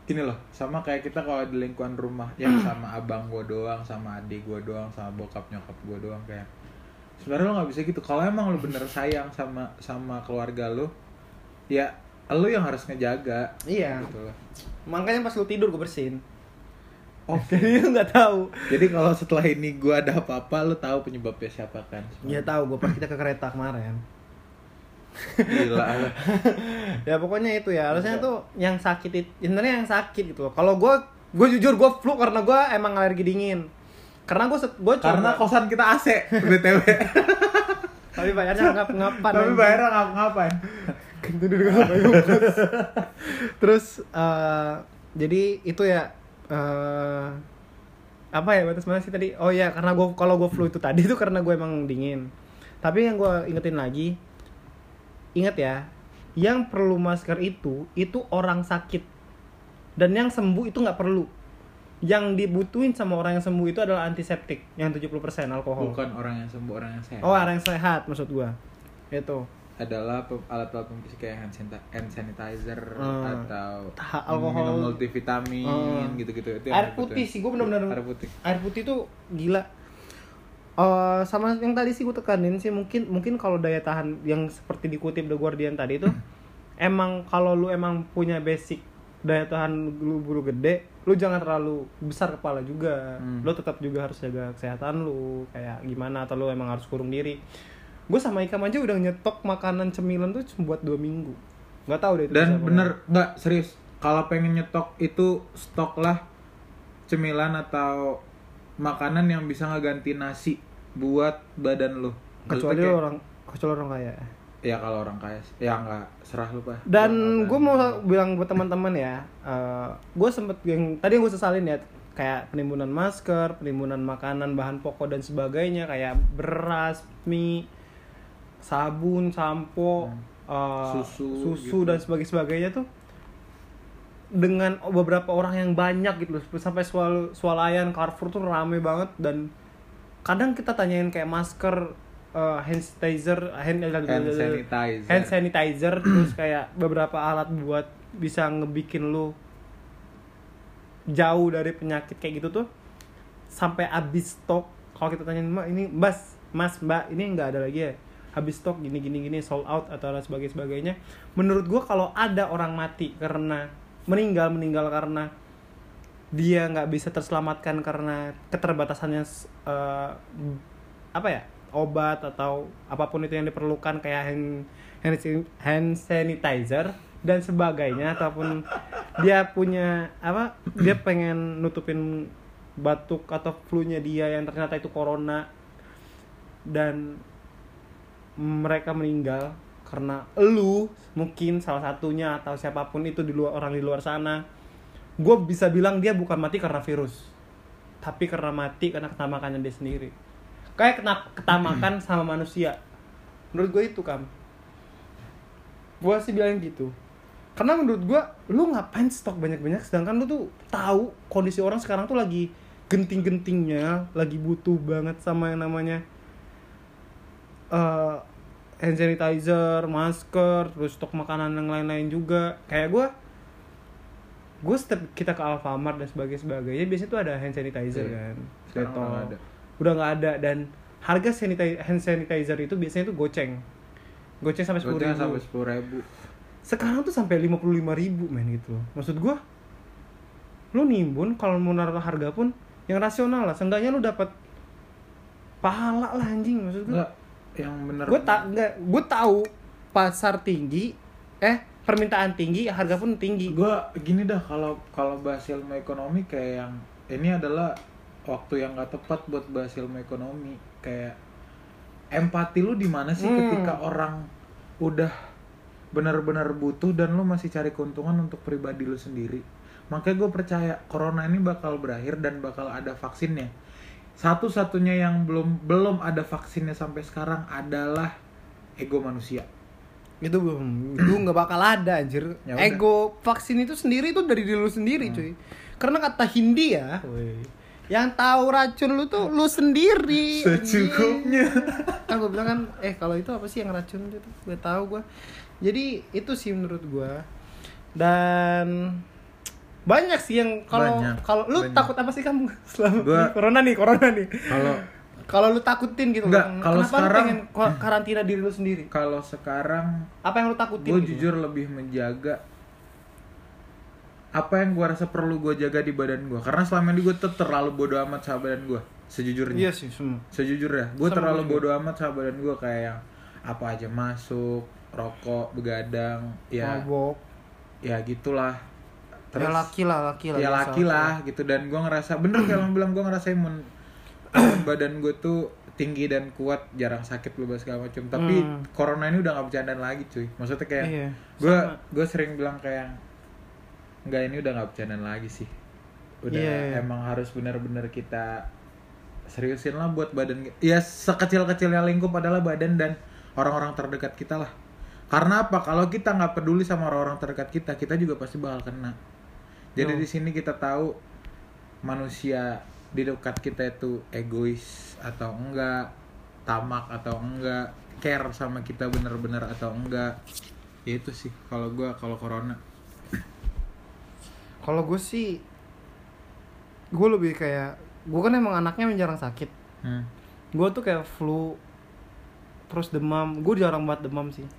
Gini loh, sama kayak kita kalau di lingkungan rumah yang sama abang gue doang, sama adik gue doang, sama bokap nyokap gue doang kayak sebenarnya lo nggak bisa gitu. Kalau emang lo bener sayang sama sama keluarga lo, ya lo yang harus ngejaga. iya Gitu loh. makanya pas lu tidur gue bersihin Oh, jadi lu nggak tahu jadi kalau setelah ini gue ada apa-apa, lo tahu penyebabnya siapa kan? ya tahu gue pas kita ke kereta kemarin Gila. ya pokoknya itu ya harusnya tuh yang sakit itu sebenarnya yang sakit gitu kalau gue gue jujur gue flu karena gue emang alergi dingin karena gue gue Karena kosan kita AC, btw. tapi bayarnya ngap ngapan Tapi bayarnya ngap ngapain? Kentut kos. Terus eh, jadi itu ya eh apa ya batas mana sih tadi? Oh ya karena gue kalau gue flu itu tadi itu karena gue emang dingin. Tapi yang gue ingetin lagi, ingat ya, yang perlu masker itu itu orang sakit dan yang sembuh itu nggak perlu. Yang dibutuhin sama orang yang sembuh itu adalah antiseptik yang 70% alkohol. Bukan orang yang sembuh, orang yang sehat. Oh orang yang sehat maksud gua Itu adalah alat-alat pembersih kayak hand, sanita- hand sanitizer Hmm. atau Ta- alkohol. multivitamin Hmm. gitu-gitu itu air putih sih gue bener-bener air putih air putih tuh gila Eh, sama yang tadi sih gue tekanin sih mungkin mungkin kalau daya tahan yang seperti dikutip The Guardian tadi itu emang kalau lu emang punya basic daya tahan lu buru gede lu jangan terlalu besar kepala juga Hmm. lu tetap juga harus jaga kesehatan lu kayak gimana atau lu emang harus kurung diri gue sama Ikam aja udah nyetok makanan cemilan tuh cuma buat dua minggu. Nggak tahu deh itu dan bener nggak serius. Kalau pengen nyetok itu stok lah cemilan atau makanan yang bisa ngeganti nasi buat badan enggak. kecuali kayak- orang kecuali orang kaya. Ya kalau orang kaya ya nggak serah lu pak. Dan gue mau bilang buat teman-teman ya, gue sempet yang tadi yang gue sesalin ya, kayak penimbunan masker, penimbunan makanan, bahan pokok dan sebagainya, kayak beras, mie, sabun, sampo, Hmm. eh, Susu, susu gitu. dan sebagainya sebagainya tuh dengan beberapa orang yang banyak gitu loh sampai swal swalayan Carrefour tuh rame banget dan kadang kita tanyain kayak masker eh, hand sanitizer hand, hand sanitizer hand sanitizer terus kayak beberapa alat buat bisa ngebikin lu jauh dari penyakit kayak gitu tuh sampai habis stok kalau kita tanyain mbak ini mas mas mbak ini nggak ada lagi ya habis stok gini gini gini sold out atau sebagainya sebagainya. Menurut gua kalau ada orang mati karena meninggal meninggal karena dia nggak bisa terselamatkan karena keterbatasannya eh, apa ya obat atau apa pun itu yang diperlukan kayak hand hand, hand sanitizer dan sebagainya ataupun dia punya apa dia pengen nutupin batuk atau flu-nya dia yang ternyata itu corona dan mereka meninggal karena elu mungkin salah satunya atau siapa pun itu di luar orang di luar sana. Gue bisa bilang dia bukan mati karena virus tapi karena mati karena ketamakannya dia sendiri. Kayak kena ketamakan sama manusia. Menurut gue itu kam. Gue sih bilang gitu. Karena menurut gue lu ngapain stok banyak-banyak sedangkan lu tuh tahu kondisi orang sekarang tuh lagi genting-gentingnya lagi butuh banget sama yang namanya eh hand sanitizer, masker, terus stok makanan yang lain-lain juga. Kayak gue, gue setiap kita ke Alfamart dan sebagainya sebagainya, biasanya tuh ada hand sanitizer Iya. kan, Dettol. udah nggak ada. Nggak dan harga sanitizer, hand sanitizer itu biasanya tuh goceng, goceng sampai sepuluh ribu. sampai sepuluh ribu Sekarang tuh sampai lima puluh lima ribu men gitu. loh. Maksud gue, lu nimbun kalau mau naruh harga pun yang rasional lah. Seenggaknya lu dapat pahala lah anjing maksud gue enggak yang bener. Gue tak nggak gue tahu pasar tinggi eh permintaan tinggi harga pun tinggi. Gue gini dah kalau kalau bahas ilmu ekonomi kayak yang ini adalah waktu yang gak tepat buat bahas ilmu ekonomi. Kayak empati lu di mana sih Hmm. ketika orang udah benar-benar butuh dan lu masih cari keuntungan untuk pribadi lu sendiri? Makanya gue percaya corona ini bakal berakhir dan bakal ada vaksinnya satu-satunya yang belum belum ada vaksinnya sampai sekarang adalah ego manusia. Itu belum itu nggak bakal ada anjir. Ya udah. ego vaksin itu sendiri itu dari diri lu sendiri cuy. Karena kata Hindi ya yang tahu racun lu tuh lu sendiri secukupnya. kan gue bilang kan eh kalau itu apa sih yang racun itu gue tahu gue jadi itu sih menurut gue dan banyak sih yang kalau kalau lu banyak. takut apa sih kamu selama Gua- corona nih corona nih? kalau kalau lu takutin gitu Enggak, kalau kenapa lu sekarang- pengen ko- karantina diri lu sendiri? kalau sekarang apa yang lu takutin gue gitu? jujur lebih menjaga apa yang gue rasa perlu gue jaga di badan gue karena selama ini gue terlalu bodoh amat sama badan gue sejujurnya. Iya sih semua. Sejujurnya gue terlalu bodoh amat sama badan gue kayak yang apa aja masuk rokok begadang ya. Mabok. Ya gitulah ya laki lah laki lah ya laki lah gitu. Dan gue ngerasa bener lo bilang gue ngerasa imun badan gue tuh tinggi dan kuat jarang sakit bebas segala macam tapi Hmm. corona ini udah gak bercandaan lagi cuy. Maksudnya kayak Iya, gue sama. gue sering bilang kayak nggak ini udah nggak bercandaan lagi sih. Udah Iya. emang harus benar-benar kita seriusin lah buat badan ya sekecil-kecilnya lingkup adalah badan dan orang-orang terdekat kita lah. Karena apa? Kalau kita nggak peduli sama orang-orang terdekat kita kita juga pasti bakal kena jadi di sini kita tahu manusia di dekat kita itu egois atau enggak tamak atau enggak care sama kita bener-bener atau enggak ya itu sih kalau gua kalau corona Kalau gue sih gue lebih kayak gue kan emang anaknya yang jarang sakit. hmm. Gue tuh kayak flu terus demam. Gue jarang banget demam sih.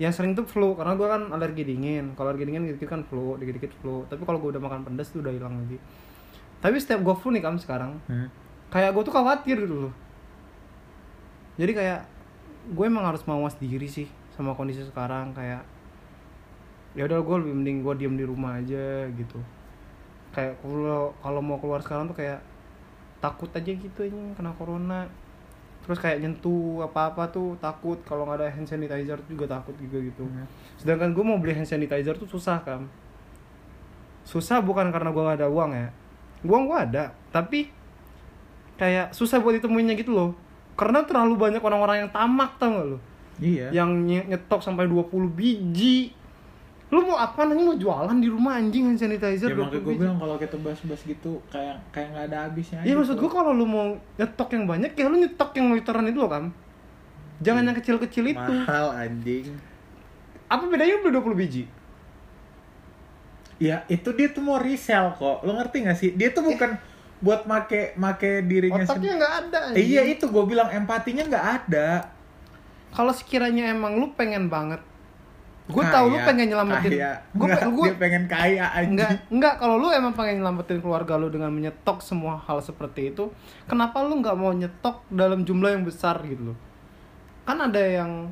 Yang sering tuh flu karena gue kan alergi dingin. Kalau alergi dingin dikit kan flu, dikit-dikit flu. Tapi kalau gue udah makan pedas tuh udah hilang lagi. Tapi setiap gue flu nih kam sekarang, Hmm. kayak gue tuh khawatir gitu loh. Jadi kayak gue emang harus mawas diri sih sama kondisi sekarang kayak ya udah gue lebih mending gue diem di rumah aja gitu kayak kalau kalau mau keluar sekarang tuh kayak takut aja gitu ini kena corona terus kayak nyentuh apa apa tuh takut kalau nggak ada hand sanitizer tuh juga takut juga gitu. Hmm. sedangkan gue mau beli hand sanitizer tuh susah kan susah bukan karena gue nggak ada uang ya. Uang gue ada tapi kayak susah buat ditemuinnya gitu loh. Karena terlalu banyak orang-orang yang tamak tau gak lo iya. Yang nye- nyetok sampai 20 biji lu mau apa? Nanti mau jualan di rumah anjing hand sanitizer ya 20 makanya gue bilang kalau kita bahas-bahas gitu kayak kayak nggak ada habisnya Iya aja maksud gua kalau lu mau nyetok yang banyak ya lu nyetok yang literan itu loh kan Jangan yang kecil-kecil itu. Mahal anjing. Apa bedanya beli 20 biji? ya itu dia tuh mau resell kok. Lo ngerti gak sih? Dia tuh bukan buat make make dirinya Otaknya nggak ada Eh, iya anjing. itu gue bilang empatinya nggak ada. Kalau sekiranya emang lu pengen banget Gue tahu lu pengen nyelamatin. Gue gua, dia pengen kaya anjing Enggak, enggak kalau lu emang pengen nyelamatin keluarga lu dengan menyetok semua hal seperti itu, kenapa lu nggak mau nyetok dalam jumlah yang besar gitu loh? Kan ada yang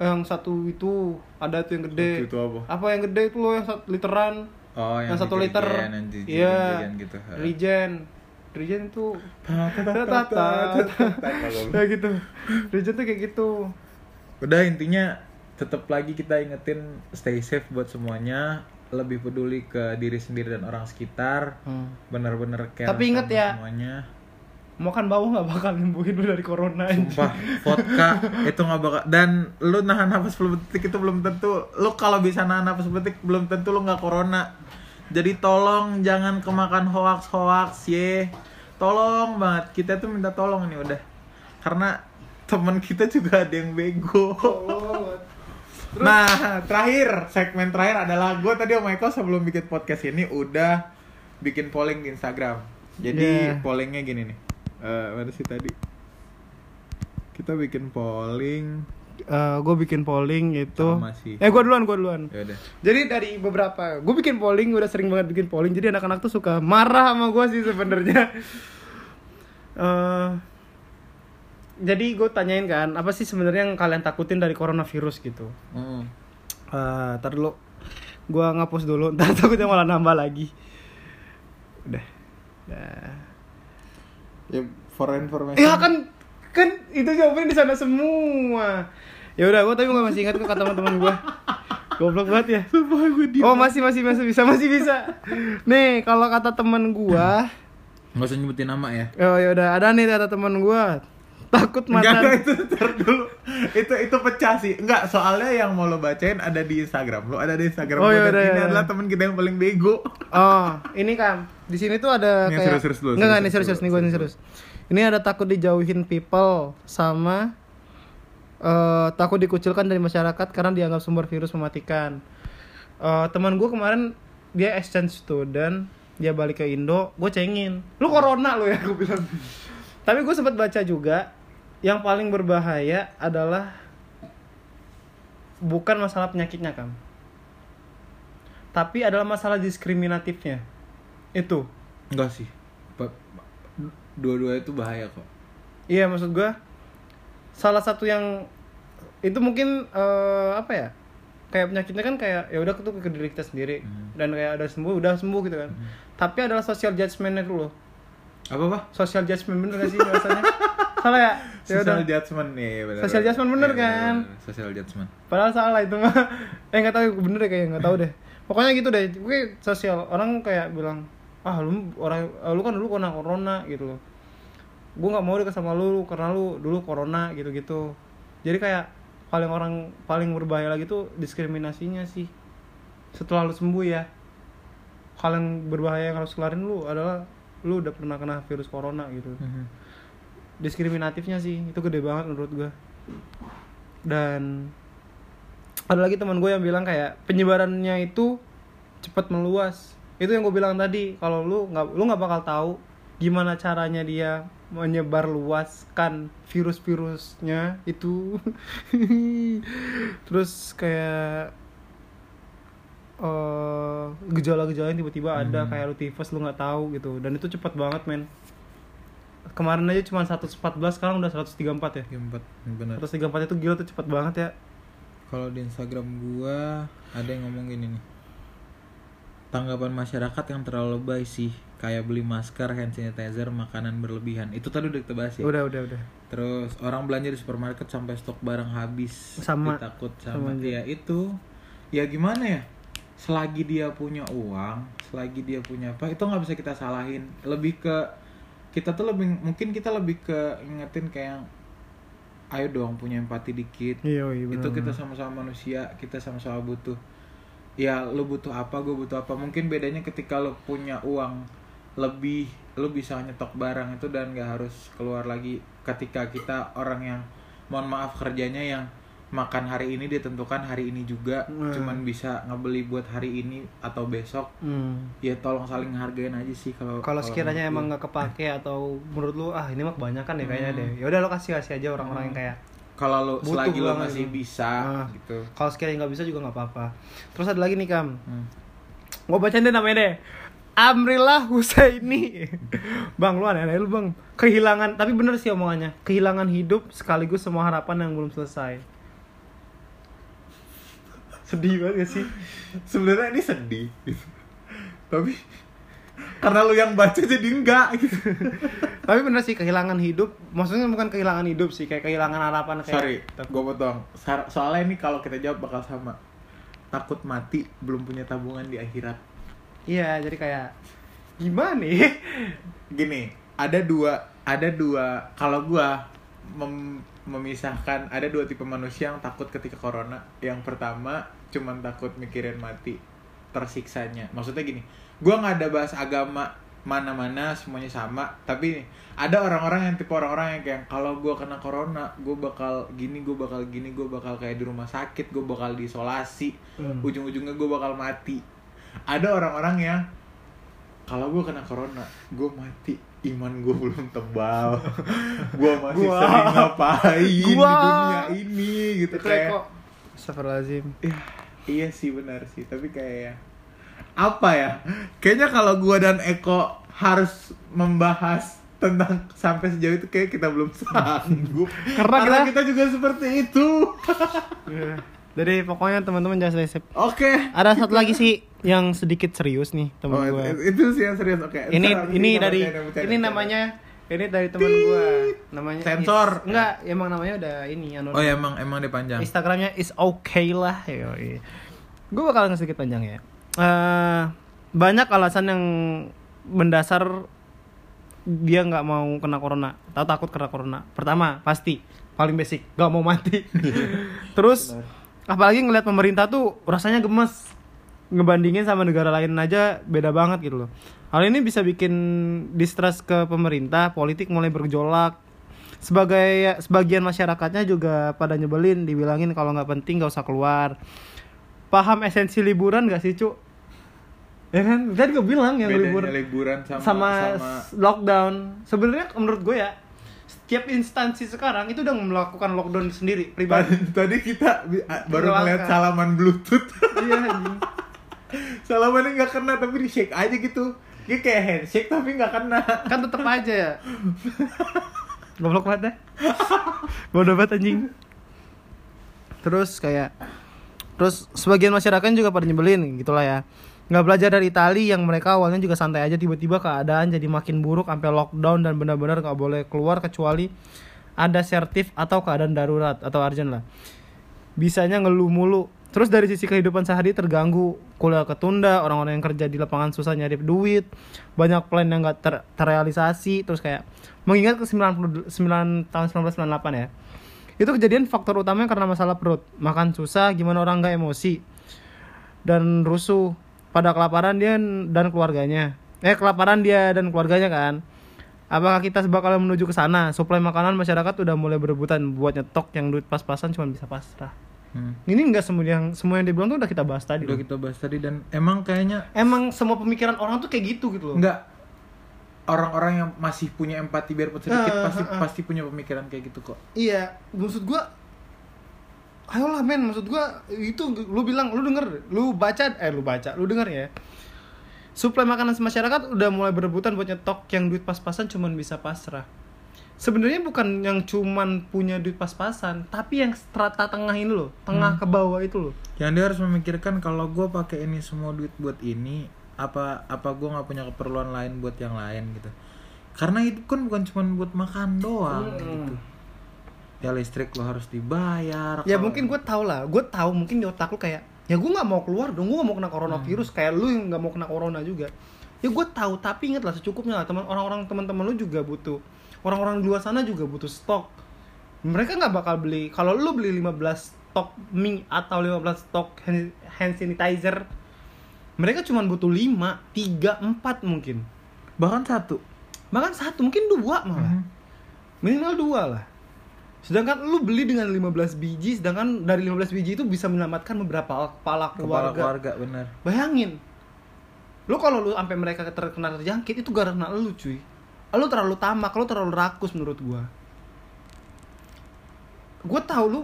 yang satu itu, ada tuh yang gede. Itu apa? yang gede itu loh yang satu literan, oh yang, satu liter. yang Iya. gitu. Regen. Regen itu Tata, kayak gitu. Regen tuh kayak gitu. udah intinya tetap lagi kita ingetin stay safe buat semuanya lebih peduli ke diri sendiri dan orang sekitar bener-bener care Tapi inget ya, semuanya. Makan bau nggak bakal nyembuhin lu dari corona. Sumpah, vodka itu nggak bakal dan lu nahan nafas 10 detik itu belum tentu lu kalau bisa nahan nafas 10 detik belum tentu lu nggak corona. Jadi tolong jangan kemakan hoax hoax ye. Tolong banget kita tuh minta tolong nih udah. Karena teman kita juga ada yang bego nah terakhir segmen terakhir adalah gue tadi sama Eko sebelum bikin podcast ini udah bikin polling di Instagram. Jadi Yeah. pollingnya gini nih. Eh mana sih tadi? Kita bikin polling. Gue bikin polling itu Sama sih. eh gue duluan gue duluan. Ya udah. Jadi dari beberapa gue bikin polling udah sering banget bikin polling. Jadi anak-anak tuh suka marah sama gue sih sebenarnya. Eh, jadi gue tanyain kan apa sih sebenarnya yang kalian takutin dari coronavirus gitu? Mm. Eh, ntar dulu. Gue ngapus dulu ntar takutnya malah nambah lagi. Udah. Udah. ya for information. Ya kan kan itu jawabannya di sana semua. Ya udah gue tapi gue masih ingat kok kata teman-teman gue goblok banget ya. Sumpah gue di oh masih masih masih bisa masih bisa. Nih kalau kata teman gue nggak usah nyebutin nama ya. Oh ya udah ada nih kata teman gue takut Enggak, makan enggak, itu dulu. Itu itu pecah sih. Enggak soalnya yang mau lo bacain ada di Instagram. Lo ada di Instagram. Oh, iya, dan iya, ini iya. adalah teman kita yang paling bego. Oh ini kan di sini tuh ada Ini kayak serius-serius dulu, enggak enggak ini serius-serius serius nih gue ini serius. ini ada takut dijauhin people sama eh takut dikucilkan dari masyarakat karena dianggap sumber virus mematikan. Eh teman gue kemarin dia exchange student dia balik ke Indo gue cengin. Lu corona lu ya gue bilang. Tapi gue sempat baca juga yang paling berbahaya adalah bukan masalah penyakitnya kan tapi adalah masalah diskriminatifnya. Itu. Enggak sih. Dua-dua itu bahaya kok. Iya maksud gue salah satu yang itu mungkin eh, apa ya? Kayak penyakitnya kan kayak ya udah itu ke diri kita sendiri. Hmm. dan kayak ada sembuh udah sembuh gitu kan. Tapi adalah social judgment itu loh apa apa social judgment bener gak sih bahasanya salah ya ya social judgment nih bener, Social judgment bener Iya, kan? bener, social judgment Padahal salah itu mah. eh nggak tahu bener deh kayaknya nggak tahu deh. Pokoknya gitu deh. Gue sosial orang kayak bilang ah lu orang ah, lu kan dulu kena corona gitu loh. Gue nggak mau deket sama lu karena lu dulu corona gitu-gitu. Jadi kayak paling orang paling berbahaya lagi tuh diskriminasinya sih. Setelah lu sembuh ya. Hal yang berbahaya yang harus kelarin lu adalah lu udah pernah kena virus corona gitu. Mhm. Diskriminatifnya sih itu gede banget menurut gue dan ada lagi teman gue yang bilang kayak penyebarannya itu cepat meluas. Itu yang gue bilang tadi kalau lu nggak lu nggak bakal tahu gimana caranya dia menyebar luaskan virus-virusnya itu. Terus kayak eh gejala-gejala yang tiba-tiba ada Hmm. kayak lu tifus lu nggak tahu gitu. Dan itu cepat banget men kemarin aja cuma 114 sekarang udah 134 ya? Ya, empat benar 134 itu gila tuh cepat banget ya. Kalau di Instagram gua ada yang ngomong gini nih tanggapan masyarakat yang terlalu lebay sih kayak beli masker, hand sanitizer, makanan berlebihan. Itu tadi udah kita bahas ya? Udah udah udah. Terus orang belanja di supermarket sampai stok barang habis. Sama. Takut Sama sama, ya itu ya gimana ya? Selagi dia punya uang selagi dia punya apa itu nggak bisa kita salahin. Lebih ke kita tuh lebih mungkin kita lebih ke ingetin kayak ayo dong punya empati dikit. Iya iya itu kita sama-sama manusia kita sama-sama butuh ya lu butuh apa gue butuh apa. Mungkin bedanya ketika lu punya uang lebih lu bisa nyetok barang itu dan gak harus keluar lagi. Ketika kita orang yang mohon maaf kerjanya yang makan hari ini ditentukan hari ini juga Hmm. cuman bisa ngebeli buat hari ini atau besok hmm. ya tolong saling hargain aja sih kalau kalau sekiranya emang gue. nggak kepake atau menurut lu ah ini mah kebanyakan deh kayaknya Hmm. deh ya udah lo kasih kasih aja orang-orang yang kayak kalau lu butuh selagi banget masih gitu. bisa Ah. gitu kalau sekiranya nggak bisa juga nggak apa-apa terus ada lagi nih kam Hmm. gue bacain deh namanya deh Amrillah Husaini Bang lu aneh-aneh lu bang Kehilangan Tapi bener sih omongannya Kehilangan hidup sekaligus semua harapan yang belum selesai Sedih banget gak sih? sebenarnya ini sedih. Gitu. tapi karena lu yang baca jadi enggak. Gitu Tapi bener sih kehilangan hidup. Maksudnya bukan kehilangan hidup sih Kayak kehilangan harapan kayak sorry gue potong. Soalnya ini kalau kita jawab bakal sama. Takut mati belum punya tabungan di akhirat. Iya jadi kayak Gimana ya? gini ada dua ada dua kalau gua mem- memisahkan ada dua tipe manusia yang takut ketika corona. Yang pertama cuman takut mikirin mati tersiksanya maksudnya gini gua nggak ada bahas agama mana-mana semuanya sama tapi nih, ada orang-orang yang tipe orang-orang yang kayak kalau gua kena corona gua bakal gini gua bakal gini gua bakal kayak di rumah sakit gua bakal diisolasi Hmm. ujung-ujungnya gue bakal mati ada orang-orang yang kalau gue kena corona gue mati iman gue belum tebal gue masih Gua. sering ngapain di Gua. dunia ini gitu Itu kayak Astagfirullahaladzim. Ya, iya sih benar sih. Tapi kayak ya apa ya? Kayaknya kalau gue dan Eko harus membahas tentang sampai sejauh itu kayak kita belum sanggup. Karena kita- kita juga seperti itu. Iya. Jadi pokoknya teman-teman jangan selesai oke. Ada satu lagi sih yang sedikit serius nih temen Oh, gue. itu, itu sih yang serius. Oke Ini Ntar abis ini dari bercanda, bercanda, ini bercanda. Ini dari teman gue. Namanya Sensor. Is- enggak, emang namanya udah ini anonim. Oh ya emang emang dia panjang. Instagramnya is okay lah. Gue bakal ngasih sedikit panjang ya. Eh banyak alasan yang mendasar dia nggak mau kena corona atau takut kena corona. Pertama pasti paling basic nggak mau mati. Terus apalagi ngelihat pemerintah tuh rasanya gemes ngebandingin sama negara lain aja beda banget gitu loh. Hal ini bisa bikin distrust ke pemerintah, politik mulai bergejolak. Sebagai sebagian masyarakatnya juga pada nyebelin, dibilangin kalau nggak penting nggak usah keluar. Paham esensi liburan gak sih, Cuk? Ya kan? Tadi gue bilang yang libur liburan sama sama, sama, lockdown. Sebenarnya menurut gue ya, setiap instansi sekarang itu udah melakukan lockdown sendiri pribadi. tadi kita baru ngeliat salaman bluetooth. iya. Salamannya nggak kena tapi di shake aja gitu. Dia kayak handshake tapi nggak kena. kan tetep aja ya. Goblok banget dah bodoh banget anjing. Terus kayak terus sebagian masyarakat juga pada nyebelin gitulah ya. Nggak belajar dari Itali yang mereka awalnya juga santai aja tiba-tiba keadaan jadi makin buruk sampai lockdown dan benar-benar nggak boleh keluar kecuali ada sertif atau keadaan darurat atau urgent lah. Bisanya ngeluh mulu terus dari sisi kehidupan sehari terganggu. Kuliah ketunda orang-orang yang kerja di lapangan susah nyari duit. Banyak plan yang nggak ter- terrealisasi. Terus kayak mengingat ke 99 tahun 1998 ya itu kejadian faktor utamanya karena masalah perut. Makan susah gimana orang nggak emosi dan rusuh. Pada kelaparan dia dan keluarganya. Eh kelaparan dia dan keluarganya kan. Apakah kita bakal menuju ke sana? Suplai makanan masyarakat udah mulai berebutan. Buat nyetok yang duit pas-pasan cuma bisa pasrah. Hmm. Ini enggak semua yang semua yang dibilang tuh udah kita bahas tadi. Udah loh. kita bahas tadi dan emang kayaknya Emang semua pemikiran orang tuh kayak gitu gitu loh. enggak orang-orang yang masih punya empati biarpun sedikit Ah, pasti ah, ah. pasti punya pemikiran kayak gitu kok. Iya, maksud gua Ayolah men, maksud gua itu lu bilang lu denger, lu baca eh lu baca, lu denger ya. Suplai makanan masyarakat udah mulai berebutan buat nyetok yang duit pas-pasan cuman bisa pasrah. Sebenarnya bukan yang cuman punya duit pas-pasan, tapi yang strata tengah ini loh, tengah ke bawah itu loh. Yang dia harus memikirkan kalau gue pakai ini semua duit buat ini apa apa gue nggak punya keperluan lain buat yang lain gitu. Karena itu kan bukan cuma buat makan doang Mm-mm. gitu. Ya listrik lo harus dibayar. Ya mungkin gue tau lah, gue tahu mungkin di otak lu kayak ya gue nggak mau keluar dong, gue gak mau kena coronavirus kayak lu yang nggak mau kena corona juga. Ya gue tahu, tapi ingat lah secukupnya lah teman orang-orang teman-teman lu juga butuh, orang-orang di luar sana juga butuh stok. Mereka nggak bakal beli, kalau lu beli 15 stok mie atau 15 stok hand, hand sanitizer, mereka cuma butuh 5, 3, 4 mungkin. bahkan satu. Bahkan satu, mungkin dua malah Mhm. minimal dua lah sedangkan lu beli dengan 15 biji sedangkan dari 15 biji itu bisa menyelamatkan beberapa kepala Kepala keluarga, keluarga bener. bayangin lu kalau lu sampai mereka terkena terjangkit itu karena lu cuy lu terlalu tamak lu terlalu rakus menurut gua. Gue tahu lu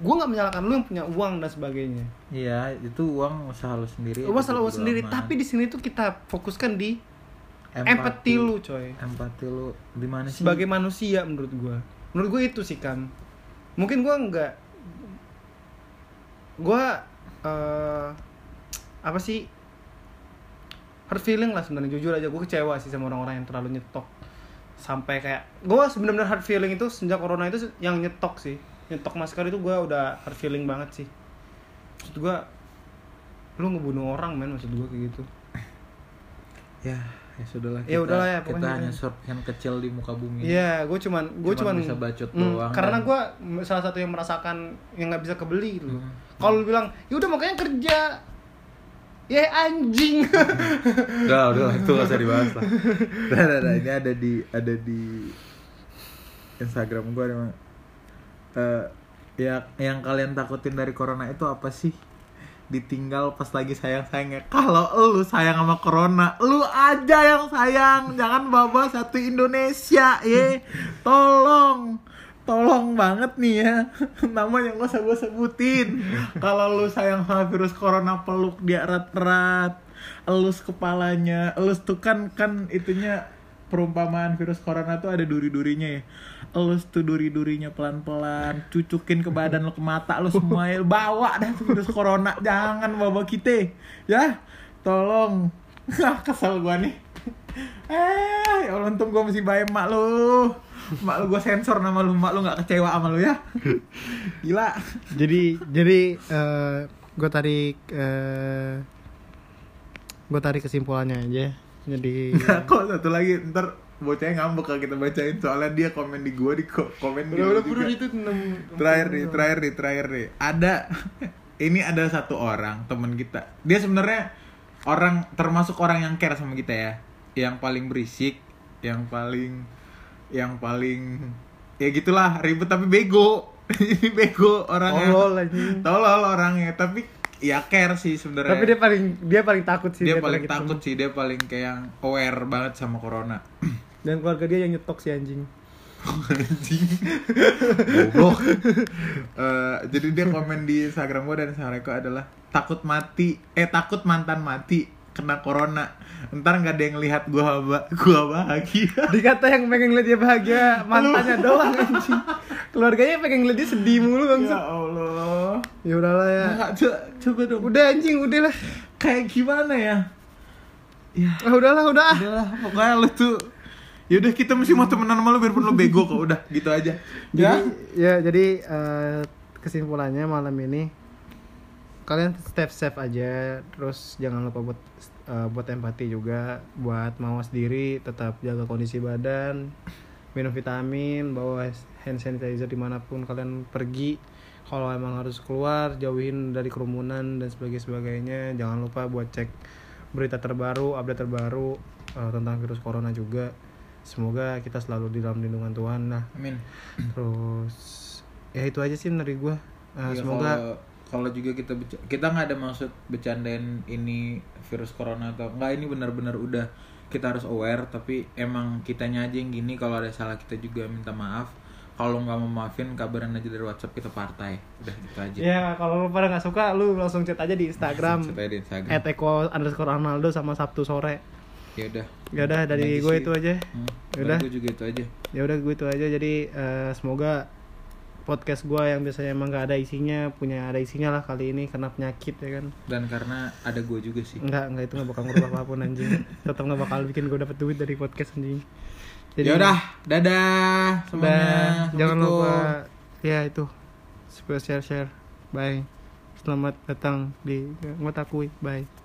gue nggak menyalahkan lu yang punya uang dan sebagainya. Iya itu uang usaha lo sendiri. lu masalah lu sendiri. aman. tapi di sini tuh kita fokuskan di empati, lu coy. Empati lu. Di mana sih? sebagai manusia menurut gua. Menurut gue itu sih kan mungkin gua nggak gua eh apa sih? Hard feeling lah sebenarnya. Jujur aja gue kecewa sih sama orang-orang yang terlalu nyetok sampai kayak gue sebenarnya hard feeling itu sejak corona itu yang nyetok sih nyetok masker itu gua udah hard feeling banget sih maksud gua lu ngebunuh orang men maksud gua kayak gitu ya ya sudahlah Ya udahlah ya, kita hanya serpihan kecil di muka bumi Iya, gue cuman gue Cuman cuman, bisa bacot doang Karena gue salah satu yang merasakan yang nggak bisa kebeli gitu. Hmm. Kalau lu bilang, ya udah makanya kerja. Ya anjing. udah udah itu gak usah dibahas lah. Udah, udah, udah. ini ada di ada di Instagram gue ada eh ya yang kalian takutin dari corona itu apa sih? Ditinggal pas lagi sayang sayangnya kalau lu sayang sama corona lu aja yang sayang. Jangan bawa satu Indonesia ye. Tolong tolong banget nih ya. Namanya nggak usah gue sebutin. Kalau lu sayang sama virus corona peluk dia erat-erat elus kepalanya elus tuh kan kan itunya perumpamaan virus corona tuh ada duri-durinya ya. Elus tuh duri-durinya pelan-pelan cucukin ke badan lo ke mata lo semua ya. bawa dah tuh virus corona jangan bawa kita. Ya tolong. Ah kesel gua nih. Eh ya Allah untung gua masih bayar mak lu mak lu gua sensor nama lu mak lu nggak kecewa sama lu ya? Gila. Jadi jadi gue tarik uh, gue tarik kesimpulannya aja. Jadi Nah, kok satu lagi ntar bocahnya ngambek kalau kita bacain soalnya dia komen di gua di ko- komen di udah udah itu enam terakhir nih terakhir nih terakhir nih. Ada ini ada satu orang teman kita. Dia sebenarnya orang termasuk orang yang care sama kita ya. Yang paling berisik yang paling yang paling ya gitulah ribet tapi bego. Ini bego orangnya. Tolol tolol orangnya tapi ya care sih sebenarnya. Tapi dia paling dia paling takut sih. dia daripada paling kita takut semua. sih dia paling kayak yang aware banget sama corona. Dan keluarga dia yang nyetok si anjing. anjing. Goblok. Eh, jadi dia komen di Instagram gue dan Instagram adalah takut mati eh takut mantan mati kena corona ntar nggak ada yang lihat gua ba- gua bahagia Dikata yang pengen ngeliat dia bahagia mantannya doang anjing. Keluarganya pengen ngeliat dia sedih mulu bang. ya Allah Ya udahlah ya. Nggak, co- coba dong Udah anjing, udah lah. kayak gimana ya ya Ah, udahlah, udah. udahlah pokoknya lu tuh yaudah kita mesti mau temenan sama lu biarpun lu bego kok udah gitu aja Jadi, ya ya jadi eh, kesimpulannya malam ini kalian step safe aja, terus jangan lupa buat eh, buat empati juga, buat mawas diri, tetap jaga kondisi badan, minum vitamin, bawa hand sanitizer di mana pun kalian pergi. Kalau emang harus keluar, jauhin dari kerumunan dan sebagainya sebagainya. Jangan lupa buat cek berita terbaru, update terbaru eh, tentang virus corona juga. semoga kita selalu di dalam lindungan Tuhan lah amin terus ya itu aja sih dari gue Ya, semoga kalau- kalau juga kita kita nggak ada maksud bercandain ini virus corona atau enggak ini benar-benar udah kita harus aware tapi emang kitanya aja yang gini kalau ada salah kita juga minta maaf. Kalau nggak mau maafin kabaran aja dari WhatsApp kita partai. Udah gitu aja. Ya kalau lu pada nggak suka lu langsung chat aja di Instagram. Chat aja di Instagram. @eko underscore Arnaldo sama Sabtu sore. Ya udah. Ya udah dari gue itu aja. Hmm, Yaudah. gue juga itu aja. Ya udah gue itu aja. Jadi eh, semoga podcast gue yang biasanya emang gak ada isinya punya ada isinya lah kali ini karena penyakit ya kan? Dan karena ada gue juga sih. Enggak enggak itu nggak bakal ngubah apa pun anjing. Tetap nggak bakal bikin gue dapet duit dari podcast anjing. Ya udah dadah semuanya. Jangan lupa ya itu share share. Bye. Selamat datang di ngotakui. Bye